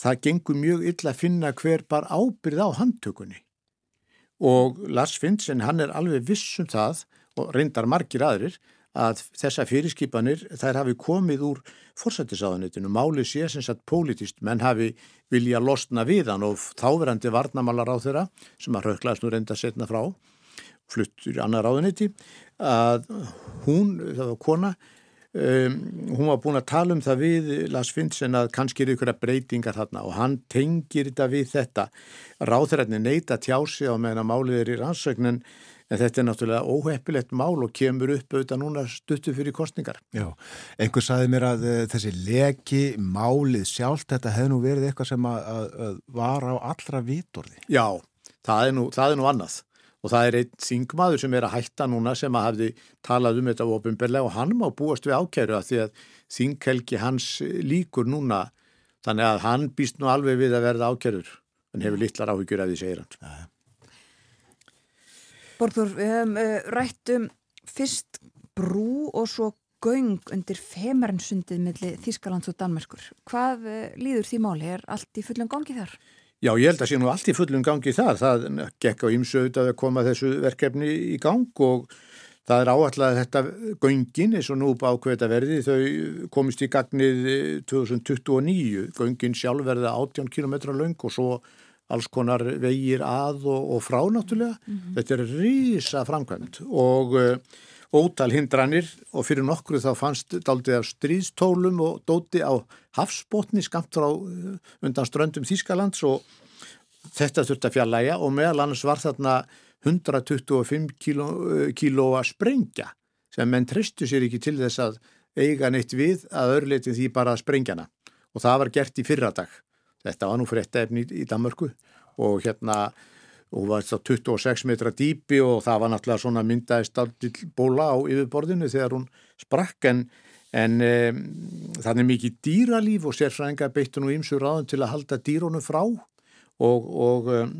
það gengur mjög illa að finna hver bar ábyrð á handtökunni og Lars Finnsen hann er alveg vissum það og reyndar margir aðrir að þessa fyrirskipanir þær hafi komið úr forsættisáðanitinu, máli sé sem sagt politist, menn hafi vilja losna við hann og þáverandi varnamálar á þeirra sem að rauklaðast nú reynda setna frá, fluttur annar áðaniti, að hún, það var kona, um, hún var búin að tala um það við Lars Finnsen að kannski eru ykkur að breytingar þarna og hann tengir þetta við þetta. Ráþrætni neyta tjási á meðan að málið er í rannsögnin En þetta er náttúrulega óheppilegt mál og kemur upp auðvitað núna stuttu fyrir kostningar. Já, einhver saði mér að uh, þessi leki, málið sjálft, þetta hefði nú verið eitthvað sem að, að, að var á allra vítorði. Já, það er nú, það er nú annað og það er einn þingmaður sem er að hætta núna sem að hafði talað um þetta ofinberlega og hann má búast við ákæru að því að þinghelgi hans líkur núna þannig að hann býst nú alveg við að verða ákærur en hefur litlar áhyggjur af því segir hann. Já. Borður, við hefum uh, rætt um fyrst brú og svo göng undir femarinsundið millir Þískalands og Danmerskur. Hvað uh, líður því máli? Er allt í fullum gangi þar? Já, ég held að sé nú allt í fullum gangi þar. Það gekk á ymsögð að koma þessu verkefni í gang og það er áallega þetta göngin eins og nú ákveðta verði þau komist í gagnið 2029. Göngin sjálf verða 18 km lang og svo alls konar vegir að og, og frá náttúrulega. Mm -hmm. Þetta er rísa framkvæmt og uh, ótal hindranir og fyrir nokkru þá fannst daldið af stríðstólum og dóti á hafsbótni skamt frá uh, undan ströndum Þískalands og þetta þurfti að fjallæga og meðal annars var þarna 125 kíló, uh, kíló að sprengja sem menn tristu sér ekki til þess að eiga neitt við að örleitin því bara að sprengjana og það var gert í fyrradag Þetta var nú frétta efni í, Danmörku og hérna og var þetta 26 metra dýpi og það var náttúrulega svona myndaðist bóla á yfirborðinu þegar hún sprakk en, en um, það er mikið dýralíf og sérfræðingar beittu nú ímsur ráðum til að halda dýrónu frá og, og, um,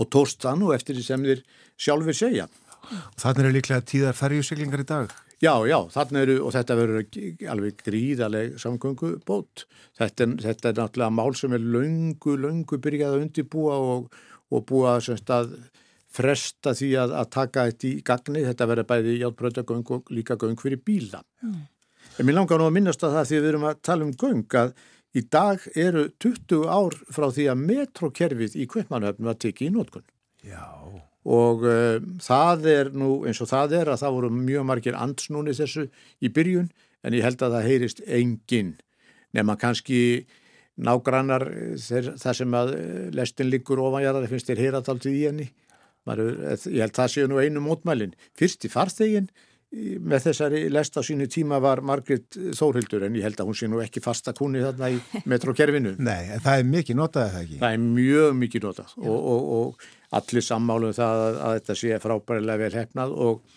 og tóst það nú eftir því sem þeir sjálfur segja. Þannig er líklega tíðar ferjusiklingar í dag? Já, já, þarna eru, og þetta verður alveg gríðaleg samgöngu bót. Þetta, þetta er náttúrulega mál sem er löngu, löngu byrjað að undibúa og, og búa semst að fresta því að, að taka þetta í gagni. Þetta verður bæði hjálpröðagöng og líka göng fyrir bíla. Mm. En mér langar nú að minnast að það því við erum að tala um göng að í dag eru 20 ár frá því að metrokerfið í Kveipmannhöfnum var tekið í nótkunn. Já og uh, það er nú eins og það er að það voru mjög margir ansnúni þessu í byrjun en ég held að það heyrist engin nema kannski nágrannar þar sem að eh, lestin liggur ofanjarðar finnst þér heyrataldið í henni. Maru, ég held það séu nú einu mótmælin. Fyrst í farþegin með þessari lest á sínu tíma var Margrit Þórhildur en ég held að hún sé nú ekki fasta kunni þarna í *laughs* metrokerfinu Nei, það er mikið notað eða ekki? Það er mjög mikið notað og, og, og allir sammálum það að, að þetta sé frábærilega vel hefnað og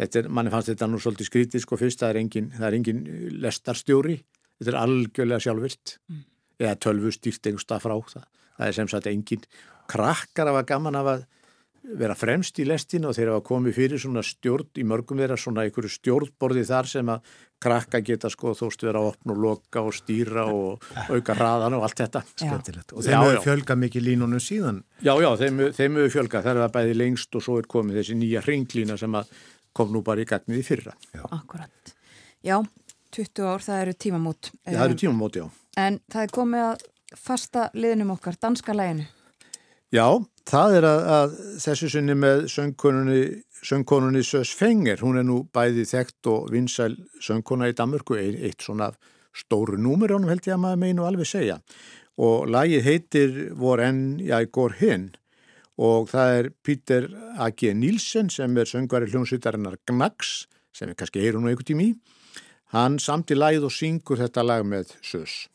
þetta er, manni fannst þetta nú svolítið skrítið sko fyrst, það er engin, það er engin lestarstjóri, þetta er algjörlega sjálfvirt mm. eða tölvustýrt einhverstað frá það, það er sem sagt engin krakkar af að gaman af að vera fremst í lestinu og þeir hafa komið fyrir svona stjórn í mörgum þeirra svona einhverju stjórnborði þar sem að krakka geta sko þóst vera að opna og loka og stýra og *laughs* auka hraðan og allt þetta. Skemmtilegt. og þeim hefur fjölgað mikið línunum síðan. Já, já, þeim hefur fjölgað. Það er það bæði lengst og svo er komið þessi nýja hringlína sem að kom nú bara í gagnið í fyrra. Já. Akkurat, já 20 ár, það eru tímamót. Já, það eru tímamót, já. En það er komið að fasta liðnum okkar, danska læginu Já, það er að, að þessu sinni með söngkonunni, söngkonunni Sös Fenger, hún er nú bæði þekkt og vinsæl söngkona í Danmörku, eitt svona stóru númur ánum held ég að maður meinu alveg segja. Og lagið heitir Vor enn ég går hinn og það er Pítur A.G. Nílsen sem er söngvari hljómsvitarinnar Gnags sem við kannski heyrum nú einhvern tími hann samt í lagið og syngur þetta lag með Sös.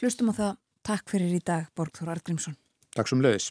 Hlustum á það, takk fyrir í dag Borgþór Argrímsson Takk sem leiðis.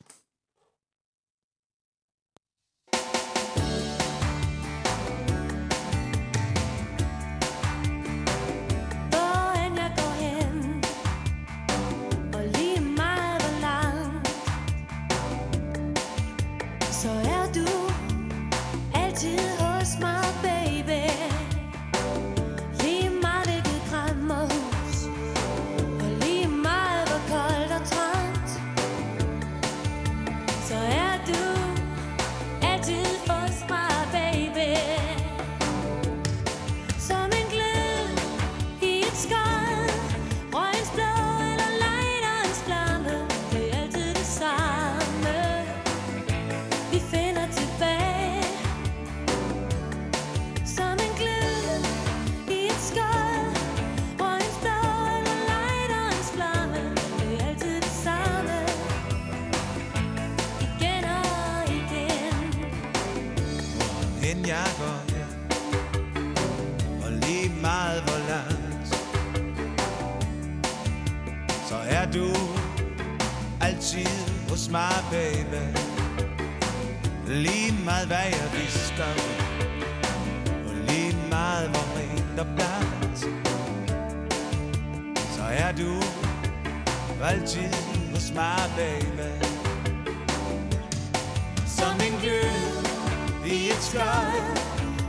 jakker Og lige meget hvor langt Så er du altid hos mig, baby. Lige meget hvad jeg visker Og lige meget hvor rent og blandt Så er du altid hos mig, baby. Som en glød i et skjold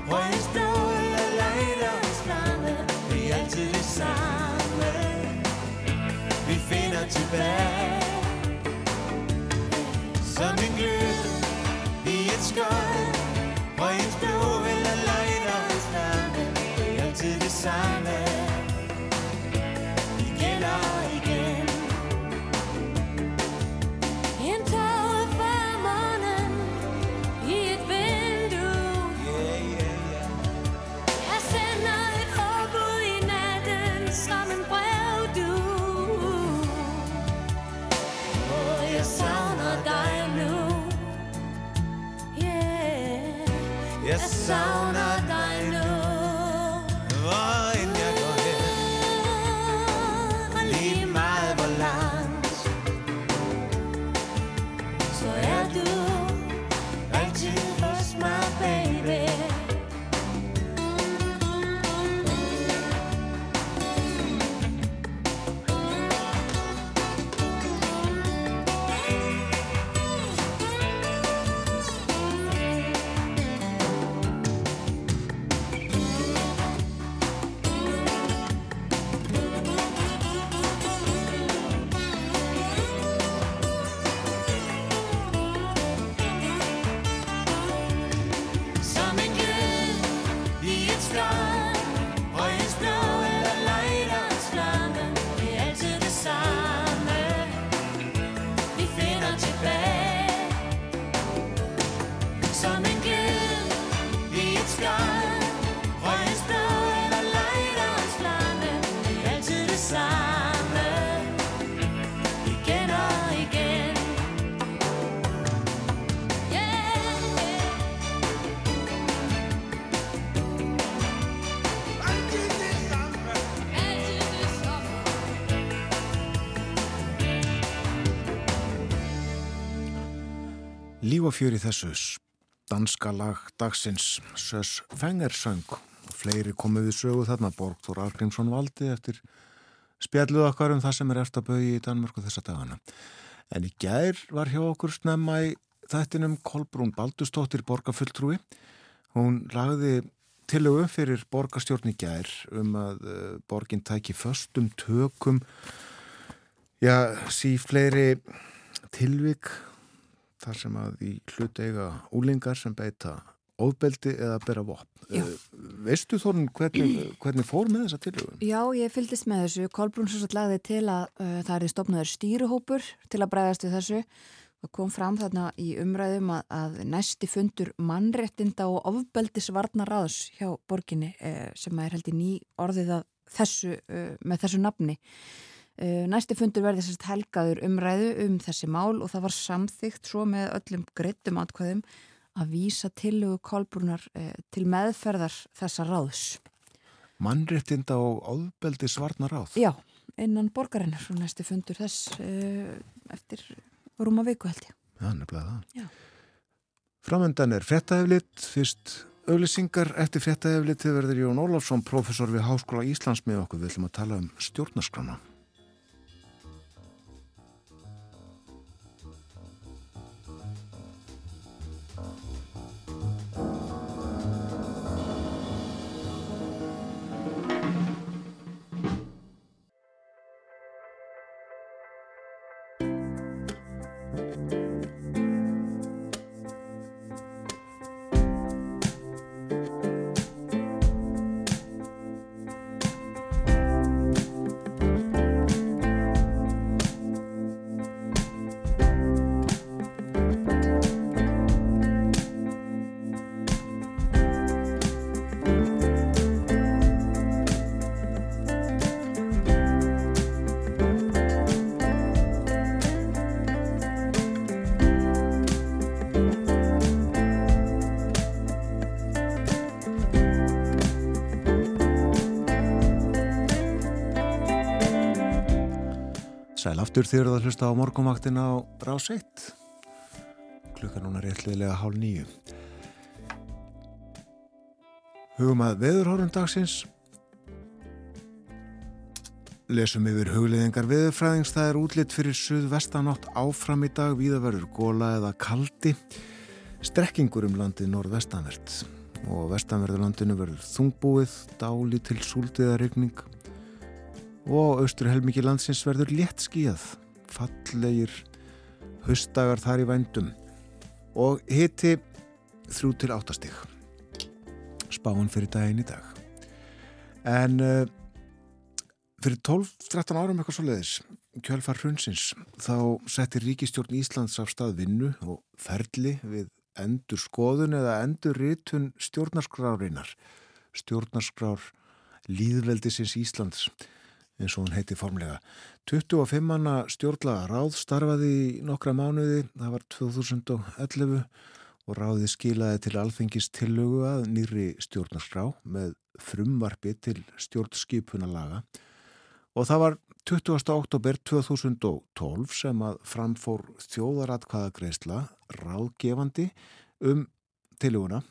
Hvor en ståle lejder hos flamme. Det er altid det samme. Tilbage. 找 líf og fjör í þessu danska lag dagsins Sös Fengersöng og fleiri komið við sögu þarna Borgþór Argrímsson valdi eftir spjalluð okkar um það sem er eftir að bauði í Danmörku þessa dagana. En í gær var hjá okkur snemma í þættinum Kolbrún Baldustóttir borgarfulltrúi. Hún lagði tilögu fyrir borgarstjórn í gær um að uh, borginn tæki föstum tökum já, sí fleiri tilvik þar sem að í hlut eiga úlingar sem beita óbeldi eða bera vopn. Uh, veistu þorun hvernig, *clears throat* hvernig fór með þessa tilögun? Já, ég fyldist með þessu. Kolbrún svo svo lagði til að uh, það er stopnaður stýruhópur til að bregðast við þessu. Það kom fram þarna í umræðum að, að næsti fundur mannrettinda og ofbeldisvarnaráðs hjá borginni uh, sem er held í ný orðið þessu, með þessu nafni. Eh, næsti fundur verði sérst helgaður umræðu um þessi mál og það var samþygt svo með öllum greitum atkvæðum að vísa tilugu kolbrunar eh, til meðferðar þessa ráðs. Mannréttinda og áðbeldi svarna ráð? Já, innan borgarinnar og næsti fundur þess uh, eftir rúma viku held ég. Já, nefnilega það. Framöndan er frettæflitt, fyrst auðlisingar eftir frettæflitt þið verður Jón Ólafsson, professor við Háskóla Íslands með okkur. Við ætlum að tala um stjórnarskrana. Aftur þér að hlusta á morgumvaktin á rás 1. Klukka núna réttliðlega hálf nýju. Hugum að veðurhórun dagsins. Lesum yfir hugliðingar veðurfræðings. Það er útlitt fyrir suðvestanátt áfram í dag. Víðaverður góla eða kaldi. Strekkingur um landið norðvestanvert. Og vestanverðurlandinu verður þungbúið, dáli til súldiðarregning og austur helmiki landsins verður létt skíðað, fallegir höstdagar þar í vændum. Og hiti þrjú til áttastig spáinn fyrir daginn í dag. En uh, fyrir 12-13 árum eitthvað svo leiðis kjölfar hrunsins þá setti Ríkistjórn Íslands af stað vinnu og ferli við endur skoðun eða endur ritun stjórnarskrárinar stjórnarskrár líðveldisins Íslands eins og hún heiti formlega. 25 manna stjórnlaga ráð starfaði í nokkra mánuði, það var 2011 og ráði skilaði til alþengis tillögu að nýri stjórnarskrá með frumvarfi til stjórnskipunalaga og það var 20. oktober 2012 sem að framfór þjóðaratkvaðagreisla ráðgefandi um tillöguna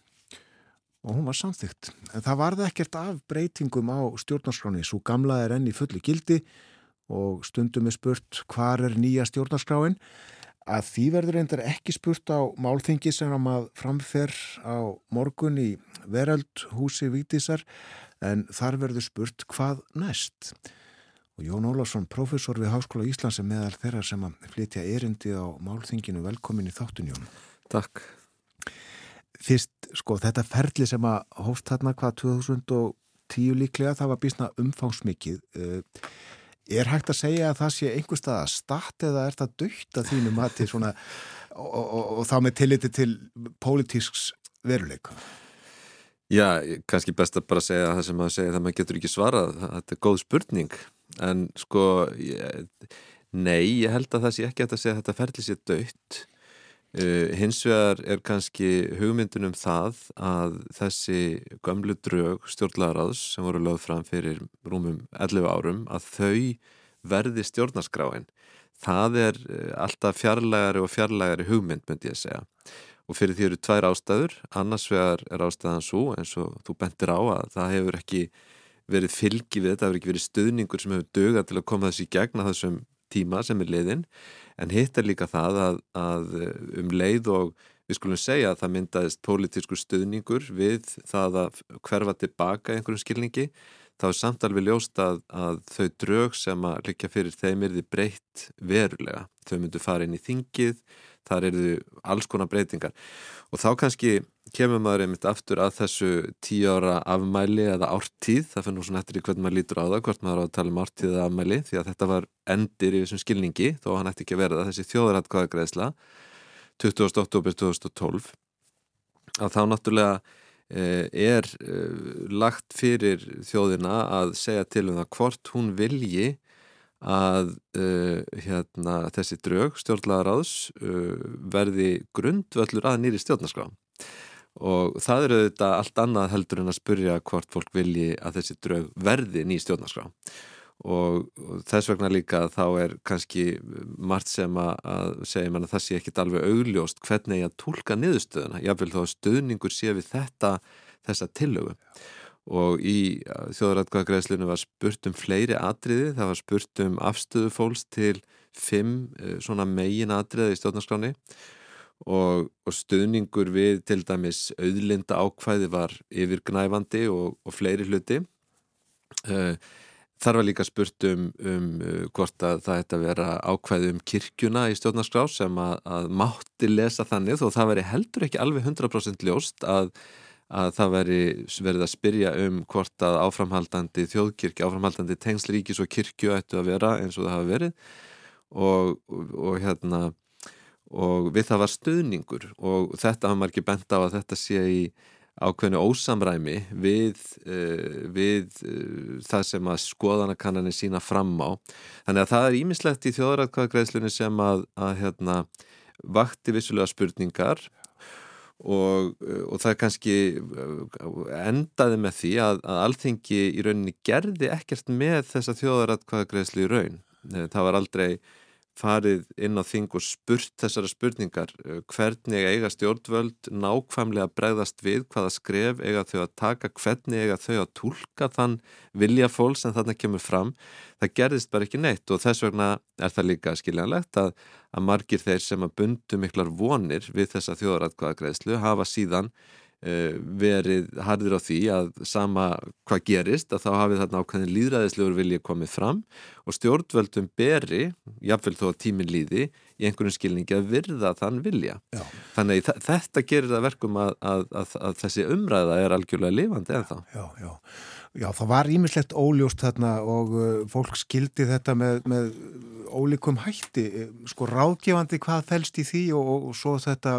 og hún var samþygt. Það varði ekkert af breytingum á stjórnarskráni. Svo gamla er enn í fulli gildi og stundum er spurt hvar er nýja stjórnarskráin. Að því verður reyndar ekki spurt á málþingi sem að maður framfer á morgun í veraldhúsi Vítisar en þar verður spurt hvað næst. Og Jón Ólafsson, professor við Háskóla Íslands er meðal þeirra sem að flytja erindi á málþinginu. Velkomin í þáttun, Jón. Takk fyrst, sko, þetta ferli sem að hóft þarna hvað 2010 líklega, það var bísna umfangsmikið. Uh, er hægt að segja að það sé einhver stað að start eða er það dögt að þínu mati svona og, og, og, og þá með tilliti til pólitísks veruleika? Já, kannski best að bara segja það sem að segja það maður getur ekki svarað, þetta er góð spurning. En sko ég, nei, ég held að það sé ekki að þetta ferli sé dögt Uh, hins vegar er kannski hugmyndunum það að þessi gömlu drög stjórnlaraðs sem voru lögð fram fyrir rúmum 11 árum að þau verði stjórnarskráin. Það er uh, alltaf fjarlægari og fjarlægari hugmynd myndi ég segja. Og fyrir því eru tvær ástæður. Annars vegar er ástæðan svo eins og þú bentir á að það hefur ekki verið fylgi við þetta, það hefur ekki verið stöðningur sem hefur dögað til að koma þessi gegna þessum tíma sem er liðin en hitt er líka það að, að um leið og við skulum segja að það myndaðist pólitískur stuðningur við það að hverfa tilbaka einhverjum skilningi þá er samt alveg ljóst að, að þau drög sem að líka fyrir þeim er því breytt verulega. Þau myndu fara inn í þingið, þar eru alls konar breytingar og þá kannski kemur maður einmitt aftur að þessu tíu ára afmæli eða ártíð, það nú svona eftir í hvernig maður lítur á það, hvort maður á að tala um ártíð eða afmæli, því að þetta var endir í þessum skilningi, þó hann ætti ekki að vera það, þessi þjóðaratkvæðagreðsla 20. oktober 2012 að þá náttúrulega eh, er eh, lagt fyrir þjóðina að segja til um það hvort hún vilji að uh, hérna, þessi drög stjórnlagaráðs uh, verði grundvöldur að nýri stjórnarskrá. Og það eru þetta allt annað heldur en að spurja hvort fólk vilji að þessi drög verði ný stjórnarskrá. Og, og þess vegna líka þá er kannski margt sem að segja að það sé ekkit alveg augljóst hvernig ég að tólka niðurstöðuna jáfnveil þá stöðningur sé við þetta þessa tillögu og í þjóðrætkvæðagreðslinu var spurt um fleiri atriði, það var spurt um afstöðu fólks til fimm eh, svona megin atriði í stjórnarskráni og, og stuðningur við til dæmis auðlinda ákvæði var yfirgnæfandi og, og fleiri hluti. Eh, þar var líka spurt um, um eh, hvort að það ætti að vera ákvæði um kirkjuna í stjórnarskrá sem að, að mátti lesa þannig þó það veri heldur ekki alveg 100% ljóst að að það veri verið að spyrja um hvort að áframhaldandi þjóðkirkja, áframhaldandi tengsliríkis og kirkju ættu að vera eins og það hafa verið og, og, og hérna og við það var stöðningur og þetta hafa ekki bent á að þetta sé í ákveðinu ósamræmi við, uh, við uh, það sem að skoðanakannanir sína fram á. Þannig að það er ímislegt í þjóðrætkvæðagreðslunni sem að, að hérna, vakti vissulega spurningar og, og það kannski eh, endaði með því að, að alþingi í rauninni gerði ekkert með þessa þjóðaratkvæðagreðslu í raun. Það var aldrei farið inn á þing og spurt þessara spurningar eh, hvernig eiga stjórnvöld nákvæmlega bregðast við hvaða skref eiga þau að taka, hvernig eiga þau að tólka þann vilja fólks en þarna kemur fram, það gerðist bara ekki neitt og þess vegna er það líka skiljanlegt að, að margir þeir sem að bundu miklar vonir við þessa þjóðaratkvæðagreðslu hafa síðan verið hardir á því að sama hvað gerist að þá hafið þarna ákveðin líðræðislegur vilja komið fram og stjórnvöldum beri, jáfnveil þó að tímin líði í einhvern skilningi að virða þann vilja. Já. Þannig þetta gerir það verkum að, að, að, að þessi umræða er algjörlega lifandi en þá. Já, já. Já, það var ímislegt óljóst þarna og uh, fólk skildi þetta með, með ólíkum hætti, sko ráðgefandi hvað fælst í því og, og, og svo þetta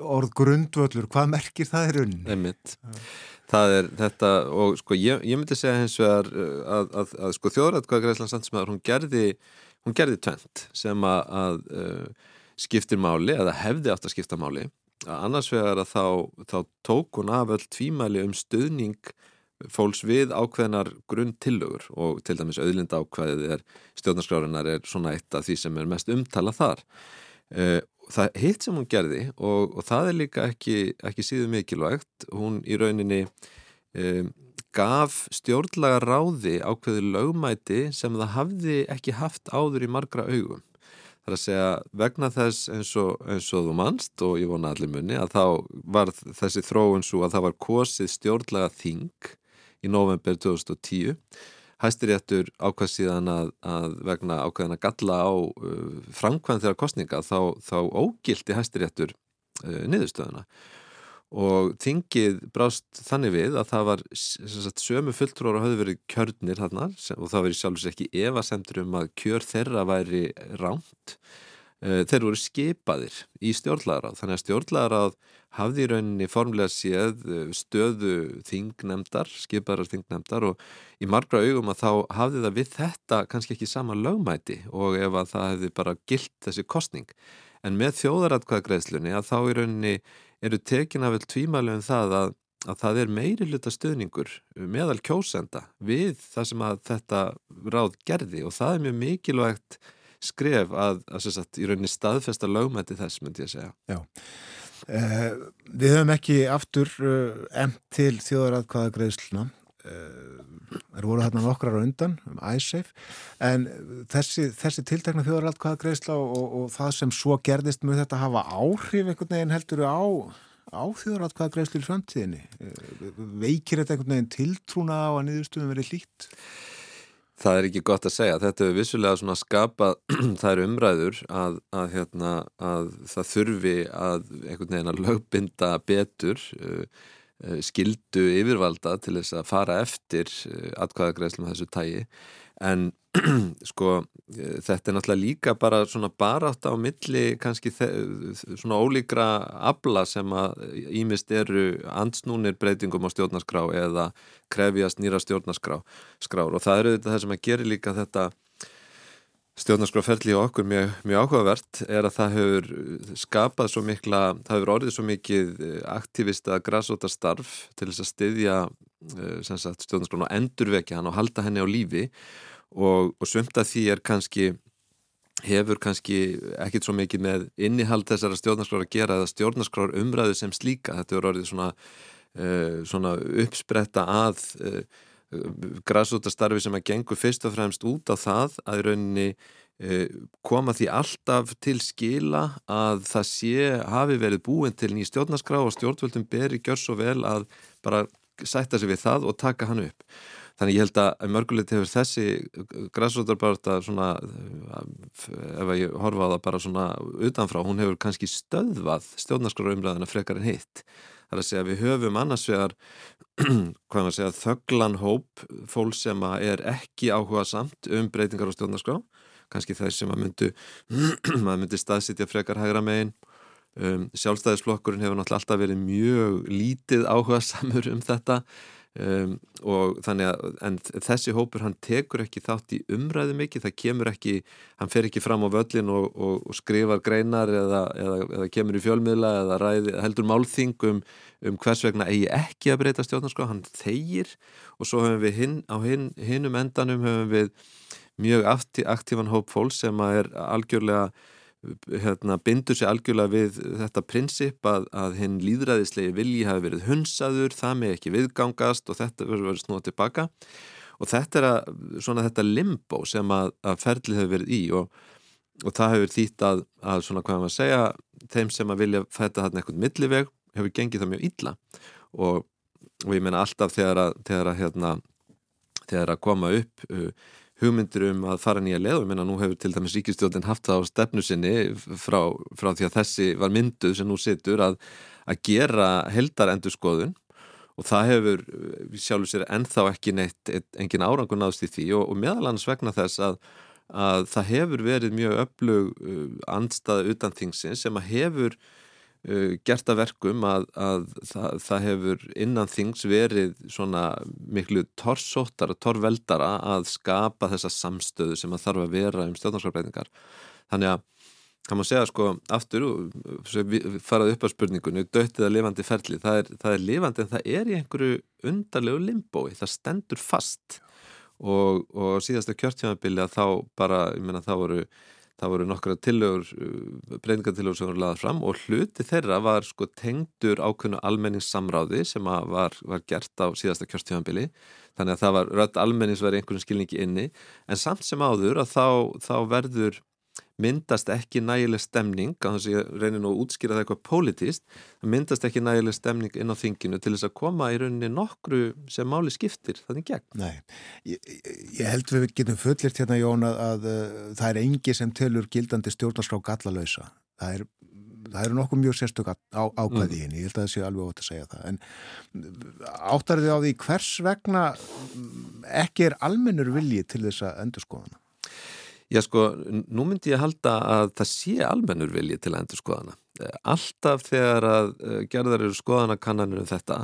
orð grundvöldur, hvað merkir það í rauninni? Einmitt. Það er þetta og sko ég, ég myndi segja hins vegar uh, að, að, að sko þjóðrætkvæða Greislands Sandsmaður, hún gerði hún gerði tvent sem að, að uh, skiptir máli, eða hefði átt að skipta máli, að annars vegar að þá, þá tók hún af öll tvímæli um stuðning fólks við ákveðnar grunn tillögur og til dæmis auðlind ákveðið er stjórnarskrárunar er svona eitt af því sem er mest umtala þar uh, það hitt sem hún gerði og, og það er líka ekki, ekki síðu mikilvægt hún í rauninni um, gaf stjórnlaga ráði ákveði lögmæti sem það hafði ekki haft áður í margra augum. Það er að segja vegna þess eins og, eins og þú mannst og ég vona allir munni að þá var þessi þróun svo að það var kosið stjórnlaga þing í november 2010 hæstiréttur ákvað síðan að, að vegna ákvæðan að galla á uh, framkvæðan þeirra kostninga þá, þá ógildi hæstiréttur uh, niðurstöðuna. Og þingið brást þannig við að það var sagt, sömu fulltróra hafði verið kjörnir þarna og það verið sjálfsveits ekki evasendur um að kjör þeirra væri ránt uh, þeir voru skipaðir í stjórnlagarað þannig að stjórnlagarað hafði í rauninni formlega séð uh, stöðu þingnemdar, skiparar þingnemdar og í margra augum að þá hafði það við þetta kannski ekki sama lögmæti og ef að það hefði bara gilt þessi kostning. En með þjóðaratkvæðagreðslunni að þá í rauninni eru tekin af vel tvímælu um það að, að það er meiri hluta stöðningur meðal kjósenda við það sem að þetta ráð gerði og það er mjög mikilvægt skref að, að, að í rauninni staðfesta lögmæti þess myndi ég segja. Já. Við höfum ekki aftur emt til þjóðaratkvæða greiðsluna uh, eh, er voru þarna nokkrar undan um iSafe en þessi, þessi tiltekna þjóðaratkvæða greiðsla og, og, það sem svo gerðist með þetta hafa áhrif einhvern veginn heldur á, á þjóðaratkvæða greiðslu í framtíðinni? Veikir þetta einhvern veginn tiltrúna á að niðurstöðum verið lít? Það er ekki gott að segja. Þetta er vissulega svona skapað, *clears throat* það eru umræður að, að, hérna, að það þurfi að einhvern veginn að lögbinda betur uh, uh, skildu yfirvalda til þess að fara eftir uh, atkvæðagreðslum þessu tægi en *clears throat* sko þetta er náttúrulega líka bara svona barátt á milli kannski svona ólíkra abla sem að ímist eru ansnúnir breytingum á stjórnarskrá eða krefjast nýra stjórnarskrá skrár. og það eru þetta sem að gera líka þetta stjórnarskráferðli og okkur mjög, mjög áhugavert er að það hefur skapað svo mikla, það hefur orðið svo mikið aktivista græsóta starf til þess að styðja eh, stjórnarskrána og endurvekja hann og halda henni á lífi og, og sumt að því er kannski hefur kannski ekkit svo mikið með innihald þessara stjórnarskrára að gera eða stjórnarskrára umræðu sem slíka. Þetta er orðið svona, uh, svona uppspretta að uh, græsútastarfi sem að gengur fyrst og fremst út á það að í rauninni uh, koma því alltaf til skila að það sé hafi verið búin til ný stjórnarskrá og stjórnvöldum beri gjör svo vel að bara sætta sig við það og taka hann upp Þannig ég held að mörgulegt hefur þessi græsrótar bara þetta svona, ef ég horfa á það bara svona utanfrá, hún hefur kannski stöðvað stjórnarskóra umræðina frekar en hitt. Það er að segja að við höfum annars vegar, *clears throat* hvað maður segja, þögglan hóp fólk sem er ekki áhuga samt um breytingar á stjórnarskrá, kannski þeir sem að myndu, *clears throat* maður myndi staðsitja frekar hægra megin. Um, sjálfstæðisflokkurinn hefur náttúrulega alltaf verið mjög lítið áhuga samur um þetta Um, og þannig að en þessi hópur hann tekur ekki þátt í umræðu mikið, það kemur ekki hann fer ekki fram á völlin og, og, og skrifar greinar eða, eða, eða kemur í fjölmiðla eða ræði, heldur málþingum um hvers vegna eigi ekki að breyta stjórnarskó, hann þegir og svo höfum við hinn á hin, hinnum endanum höfum við mjög aktívan hóp fólk sem er algjörlega hérna, bindur sér algjörlega við þetta prinsip að, að hinn líðræðislegi vilji hafi verið hunsaður, það með ekki viðgangast og þetta verður verið snúið tilbaka og þetta er að, svona þetta limbo sem að, að ferlið hefur verið í og, og það hefur þýtt að, að svona hvað maður segja, þeim sem að vilja fæta þarna eitthvað milliveg hefur gengið það mjög illa. Og, og ég menna alltaf þegar að, þegar að hérna, þegar koma upp uh, hugmyndir um að fara nýja leð og ég meina nú hefur til dæmis ríkistjóðin haft það á stefnu sinni frá, frá því að þessi var mynduð sem nú situr að, að gera heldar endurskoðun og það hefur sjálfur sér ennþá ekki neitt engin árangur náðst í því og, og meðalans vegna þess að, að það hefur verið mjög öflug uh, andstaða utan þingsins sem að hefur uh, gert að verkum að, að það, það hefur innan þings verið svona miklu torsóttar og torveldara að skapa þessa samstöðu sem að þarf að vera um stjórnarskrafbreytingar. Þannig að kann maður segja sko aftur farað upp á spurningunni, döttið að lifandi ferli, það er, það er lifandi en það er í einhverju undarlegu limbói, það stendur fast og, og síðasta kjörtjámabili að þá bara, ég menna þá voru það voru nokkra tillögur, uh, breyningatillögur sem voru laðað fram og hluti þeirra var sko tengdur ákveðnu almenningssamráði sem var, var gert á síðasta kjörstjóðanbili þannig að það var rödd almennings verið einhvern skilningi inni. En samt sem áður að þá, þá verður myndast ekki nægileg stemning að þess að ég reynir nú að útskýra það eitthvað pólitíst, myndast ekki nægileg stemning inn á þinginu til þess að koma í rauninni nokkru sem máli skiptir þannig gegn. Nei, ég, ég held við getum fullirt hérna Jón að, að, að það er engi sem telur gildandi stjórnarskrá gallalösa. Það er það eru nokkuð mjög sérstök ákvæði hinn, mm. ég held að það sé alveg ótt að segja það en áttar þið á því hvers vegna ekki er almennur vilji til þessa endurskoðana? Já sko, nú myndi ég halda að það sé almennur vilji til að endur skoðana. Alltaf þegar að eh, gerðar eru skoðanakannanir um þetta,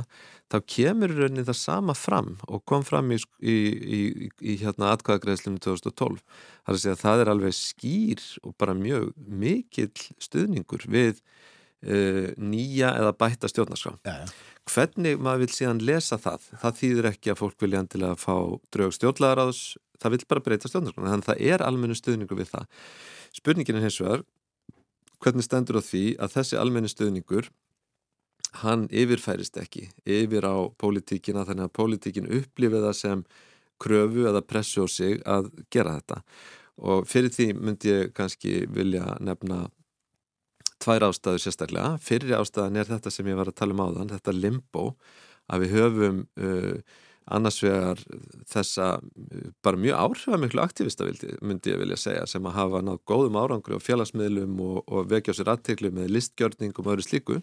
þá kemur raunin það sama fram og kom fram í, í, í, í hérna atkvæðagreðslunum 2012. Það er að segja að það er alveg skýr og bara mjög mikill stuðningur við uh, nýja eða bætta stjórnarskrá. Ja, ja. Hvernig maður vil síðan lesa það? Það þýðir ekki að fólk vilja endilega fá draug stjórnlagaráðs það vil bara breyta stjórnarskona þannig að það er almennu stuðningu við það. Spurningin er hins vegar hvernig stendur á því að þessi almennu stuðningur hann yfirfærist ekki yfir á pólitíkina þannig að pólitíkin upplifið það sem kröfu eða pressu á sig að gera þetta? Og fyrir því myndi ég kannski vilja nefna tvær ástæðu sérstaklega. Fyrir ástæðan er þetta sem ég var að tala um áðan þetta limbo að við höfum uh, annars vegar þessa bara mjög áhrifamiklu aktivista myndi ég vilja segja sem að hafa nátt góðum árangri á félagsmiðlum og, og vekja á sér aðteglu með listgjörningum og öðru slíku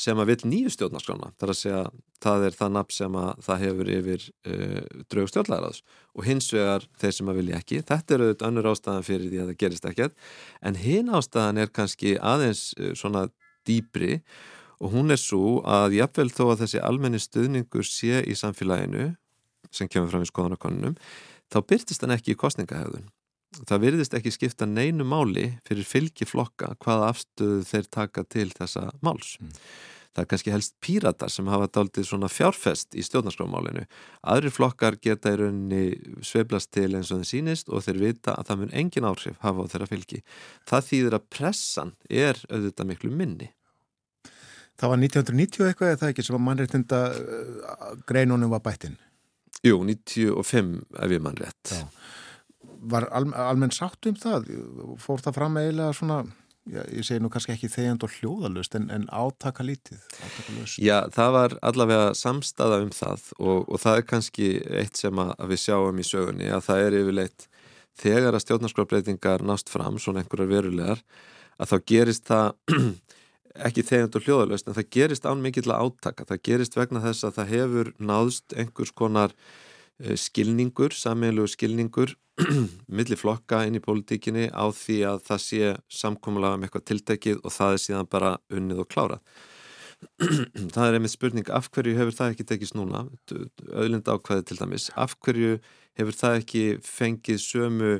sem að vil nýju stjórnarskrána. Þar að segja það er það nafn sem að það hefur yfir uh, draug stjórnlæðaraðs og hins vegar þeir sem að vilja ekki þetta eru auðvitað önnur ástæðan fyrir því að það gerist ekkert en hinn ástæðan er kannski aðeins uh, svona dýbri og hún er svo að jáfnvel þó að þessi almenni stuðningur sé í samfélaginu sem kemur fram í skoðanakonunum þá byrtist hann ekki í kostningahöfðun það virðist ekki skipta neinu máli fyrir fylgi flokka hvaða afstöðu þeir taka til þessa máls. Mm. það er kannski helst píratar sem hafa daldið svona fjárfest í stjórnarskrámálinu aðri flokkar geta í rauninni sveiflast til eins og það sínist og þeir vita að það mun engin áhrif hafa á þeirra fylgi. Það þýðir að pressan er auðvitað miklu minni Það var 1990 eitthvað eða það ekki sem að mannreitinda uh, greinunum var bættinn? Jú, 95 ef ég mann rétt. Já. Var al, almenn sátt um það? Fór það fram eiginlega svona, já, ég segi nú kannski ekki þegjand og hljóðalust en, en átaka lítið? Já, það var allavega samstaða um það og, og það er kannski eitt sem að, að við sjáum í sögunni að það er yfirleitt þegar að stjórnarskapbreytingar nást fram, svona einhverjar verulegar, að þá gerist það *clears throat* ekki þegjand og hljóðalöst en það gerist án mikill að átaka. Það gerist vegna þess að það hefur náðst einhvers konar eh, skilningur, samílu skilningur *clears throat* millir flokka inn í pólitíkinni á því að það sé samkómulega um eitthvað tiltekið og það er síðan bara unnið og klárað. *clears throat* Það er einmitt spurning af hverju hefur það ekki tekist núna? Öðlind ákvæði til dæmis. Af hverju hefur það ekki fengið sömu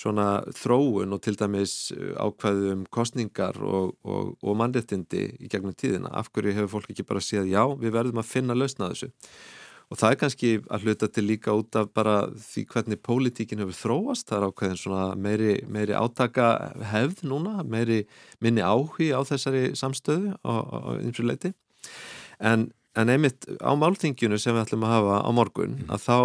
svona þróun og til dæmis uh, ákvæðum kostningar og, og, og mannréttindi í gegnum tíðina. Af hverju hefur fólk ekki bara séð já, við verðum að finna lausna þessu. og það er kannski að hluta til líka út af bara því hvernig pólitíkin hefur þróast, það er ákveðin svona meiri, meiri átaka hefð núna, meiri minni áhugi á þessari samstöðu á, á einsum leiti en, en einmitt á málþingjunu sem við ætlum að hafa á morgun mm. að þá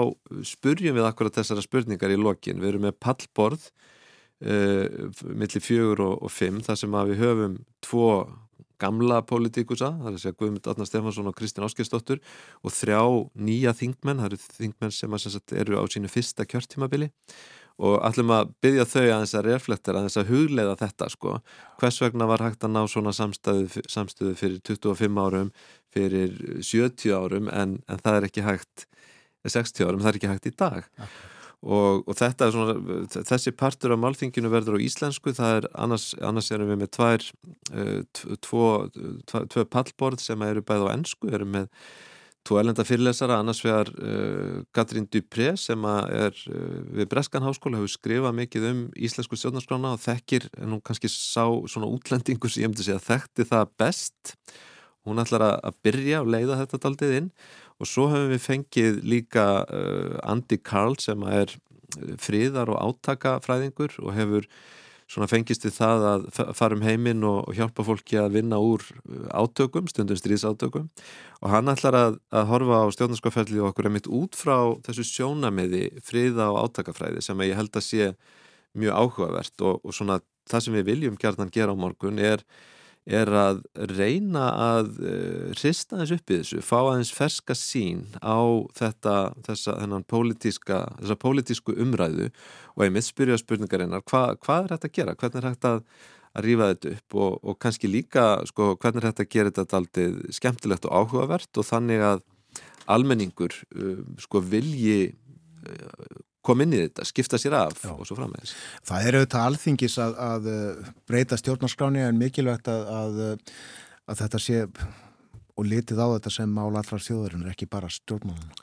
spurjum við akkurat þessara spurningar í lokin, við erum með pallborð uh, millir fjögur og, og fimm þar sem að við höfum tvo gamla politikusa, það er að segja Guðmund Adnar Stefansson og Kristinn Áskistóttur og þrjá nýja þingmenn, það eru þingmenn sem, sem eru á sínu fyrsta kjörtímabili. Og ætlum að byggja þau að þess að reflektera, að þess að hugleiða þetta sko, hvers vegna var hægt að ná svona samstöðu fyrir 25 árum, fyrir 70 árum en, en það er ekki hægt 60 árum, það er ekki hægt í dag. Okay og, og þetta er svona, þessi partur af málþinginu verður á íslensku, það er annars, annars erum við með tvær uh, tvo, tvö pallborð sem eru bæð á ennsku, erum með tvo elenda fyrirlesara, annars vegar uh, Katrín Dupré sem er uh, við Breskan Háskóla, hefur skrifað mikið um íslensku stjórnarskrána og þekkir, en hún kannski sá svona útlendingu sem ég hefndi segja þekkti það best hún ætlar að byrja og leiða þetta daldið inn. Og svo hefum við fengið líka uh, Andy Carl sem er uh, fríðar og átakafræðingur og hefur svona fengist við það að fara um heiminn og, hjálpa fólki að vinna úr uh, átökum, stundum stríðsátökum. Og hann ætlar að, að horfa á stjórnarskafælli og okkur er mitt út frá þessu sjónamiði fríða og átakafræði sem ég held að sé mjög áhugavert. Og, og svona það sem við viljum gerðan gera á morgun er er að reyna að uh, hrista þess upp í þessu, fá aðeins ferska sín á þetta þessa, þennan pólitíska þessa pólitísku umræðu og einmitt spyrja spurningarinnar, hva, hvað er þetta að gera? Hvernig er þetta að, að rýfa þetta upp? Og, og kannski líka, sko, hvernig er þetta að gera þetta aldrei skemmtilegt og áhugavert og þannig að almenningur uh, sko vilji koma inn í þetta, skipta sér af Já. og svo frammeðis. Það er auðvitað alþingis að, að uh, breyta stjórnarskráni en mikilvægt að, að, uh, að þetta sé og litið á þetta sem mála allar þjóðurinn ekki bara stjórnmálun.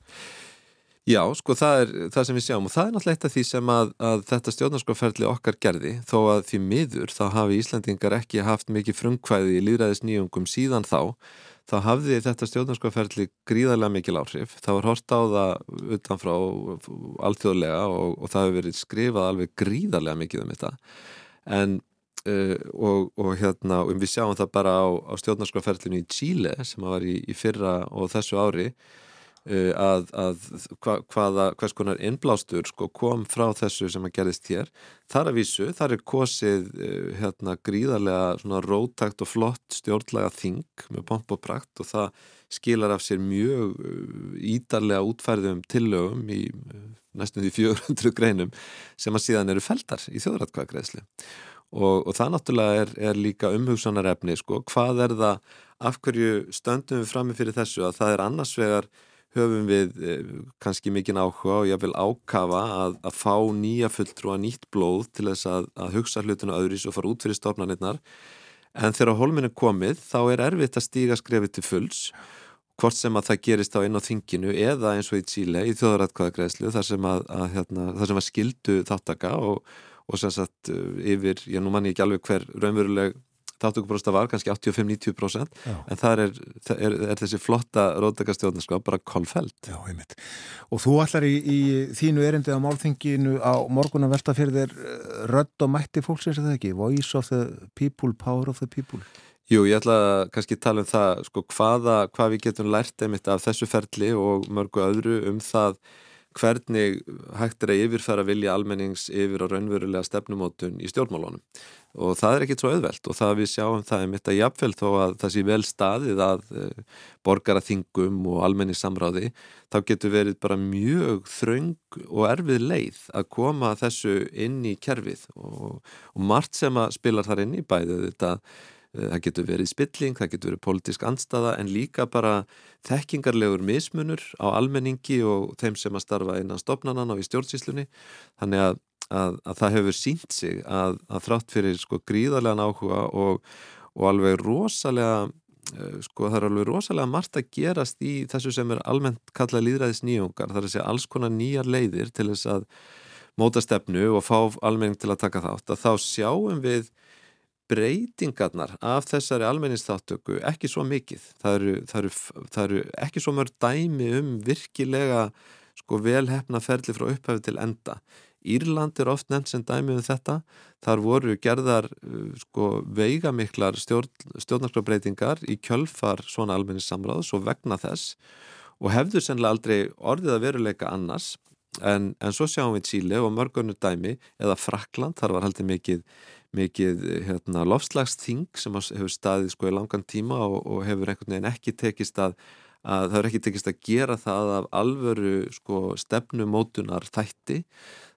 Já, sko það er það sem við sjáum og það er náttúrulega eitt af því sem að, að þetta stjórnarskráferðli okkar gerði þó að því miður þá hafi Íslandingar ekki haft mikið frumkvæði í líðræðis nýjungum síðan þá þá hafði þetta stjórnarskoðferðli gríðarlega mikil áhrif. Það var hort á það utanfrá alþjóðlega og, og það hefur verið skrifað alveg gríðarlega mikið um þetta. En, uh, og, og hérna, og við sjáum það bara á, á stjórnarskoðferðlinu í Chile sem var í, í fyrra og þessu ári Uh, að, að hva, hvaða hvers konar innblástur sko, kom frá þessu sem að gerðist hér. Þar að vísu, þar er kosið uh, hérna gríðarlega rótakt og flott stjórnlega þing með pomp og prakt og það skilar af sér mjög uh, ídarlega útfærðum tillögum í næstum því 400 greinum sem að síðan eru feldar í þjóðratkvæðagreðslu og, og það náttúrulega er, er líka umhugsanarefni sko, hvað er það, af hverju stöndum við frammi fyrir þessu? Að það er annars vegar höfum við eh, kannski mikinn áhuga og ég vil ákafa að, að fá nýja fulltrú að nýtt blóð til þess að, að hugsa hlutinu öðris og fara út fyrir stofnarnirnar en þegar holminn er komið þá er erfitt að stíga skrefið til fulls hvort sem að það gerist á einn á þinginu eða eins og í Tíle í þjóðaratkvæðagreðslu þar sem að, að hérna, þar sem skildu þáttaka og, og sem sagt eh, yfir, ég nú manni ekki alveg hver raunveruleg þáttökuprósta var kannski 85-90% en það er, er, er þessi flotta róttakastjóðnarskap bara kolfælt. Já, einmitt. Og þú allar í, í þínu erindi á málþinginu á morgun að velta fyrir þér eh, rödd og mætti fólksins eða ekki? Voice of the people, power of the people? Jú, ég ætla að kannski tala um það sko hvaða, hvað við getum lært einmitt af þessu ferli og mörgu öðru um það hvernig hægt er að yfirfæra vilja almennings yfir á raunverulega stefnumótun í stjórnmálunum. Og það er ekkit svo auðvelt og það við sjáum það er mitt að jafnvel þó að það sé vel staðið að eh, borgaraþingum og almenningssamráði þá getur verið bara mjög þröng og erfið leið að koma þessu inn í kerfið. Og, og margt sem að spilar þar inn í bæðið þetta það getur verið spilling, það getur verið politísk anstaða en líka bara þekkingarlegur mismunur á almenningi og þeim sem að starfa innan stopnanan og í stjórnsýslunni. Þannig að, að, að það hefur sínt sig að, að þrátt fyrir sko gríðarlegan áhuga og, og alveg rosalega eh, sko það er alveg rosalega margt að gerast í þessu sem er almennt kallað líðræðis nýjungar, það er að segja alls konar nýjar leiðir til þess að móta stefnu og fá almenning til að taka þátt. Að þá sjáum við breytingarnar af þessari almenningsþáttöku ekki svo mikið. Það eru, það eru, það eru ekki svo mörg dæmi um virkilega sko velhefna ferli frá upphæfi til enda. Írland er oft nefnt sem dæmi um þetta. Þar voru gerðar uh, sko veigamiklar stjórn, stjórnarskrafbreytingar í kjölfar svona almenningssamráðs og vegna þess og hefðu sennilega aldrei orðið að veruleika annars en, en svo sjáum við Tíli og mörgunur dæmi eða Frakland, þar var haldið mikið mikið hérna, lofslagsþing sem hefur staðið sko í langan tíma og, og hefur einhvern veginn ekki tekist að, að það hefur ekki tekist að gera það af alvöru sko stefnumótunar þætti.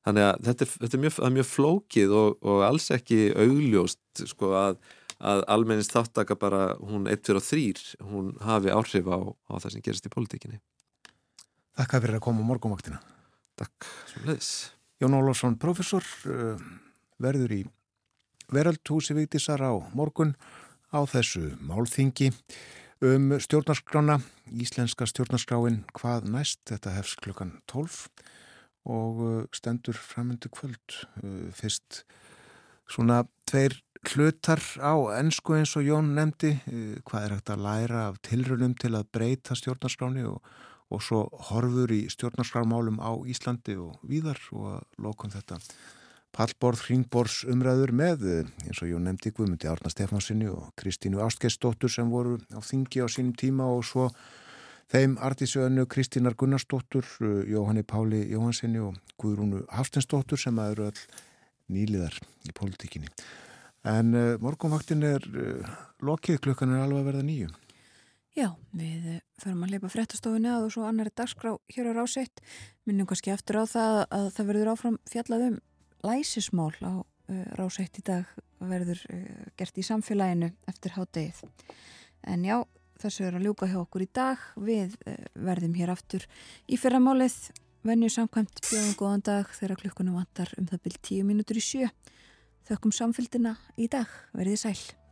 Þannig að þetta er, þetta er mjög, mjög flókið og, og alls ekki augljóst sko að, að almennist þáttaka bara hún 1, 2 og 3 hún hafi áhrif á, á það sem gerist í politíkinni Þakka fyrir að koma á morgumvaktina Takk, svo leiðis Jón Ólafsson, professor uh, verður í veraldhúsi Vigdísar á morgun á þessu málþingi um stjórnarskrána, íslenska stjórnarskráin hvað næst, þetta hefst klukkan 12 og uh, stendur framöndu kvöld. Uh, fyrst svona tveir hlutar á ennsku eins og Jón nefndi, uh, hvað er hægt að læra af tilrunum til að breyta stjórnarskráni og, og svo horfur í stjórnarskrámálum á Íslandi og víðar og að lokum þetta pallborð, hringborðs umræður með eins og ég nefndi Guðmundi Árna Stefánsinni og Kristínu Ástgeistóttur sem voru á þingi á sínum tíma og svo þeim artísjöðinu Kristínar Gunnarsdóttur, Jóhanni Páli Jóhansinni og Guðrúnu Hafstensdóttur sem eru all nýliðar í pólitíkinni. En uh, morgunvaktin er uh, lokið, klukkan er alveg að verða nýju. Já, við förum að leipa fréttastofunni að og svo annari dagskrá hér á ráseitt. Minnum kannski eftir á það að það verður áfram fjallaðum læsismál á uh, rásætt í dag verður uh, gert í samfélaginu eftir hádegið. En já, þessu er að ljúka hjá okkur í dag. Við uh, verðum hér aftur í fyrramálið. Venju samkvæmt bjóðum góðan dag þegar klukkunum vantar um það byrj tíu mínútur í sjö. Þökkum samfélgina í dag. Verðið sæl.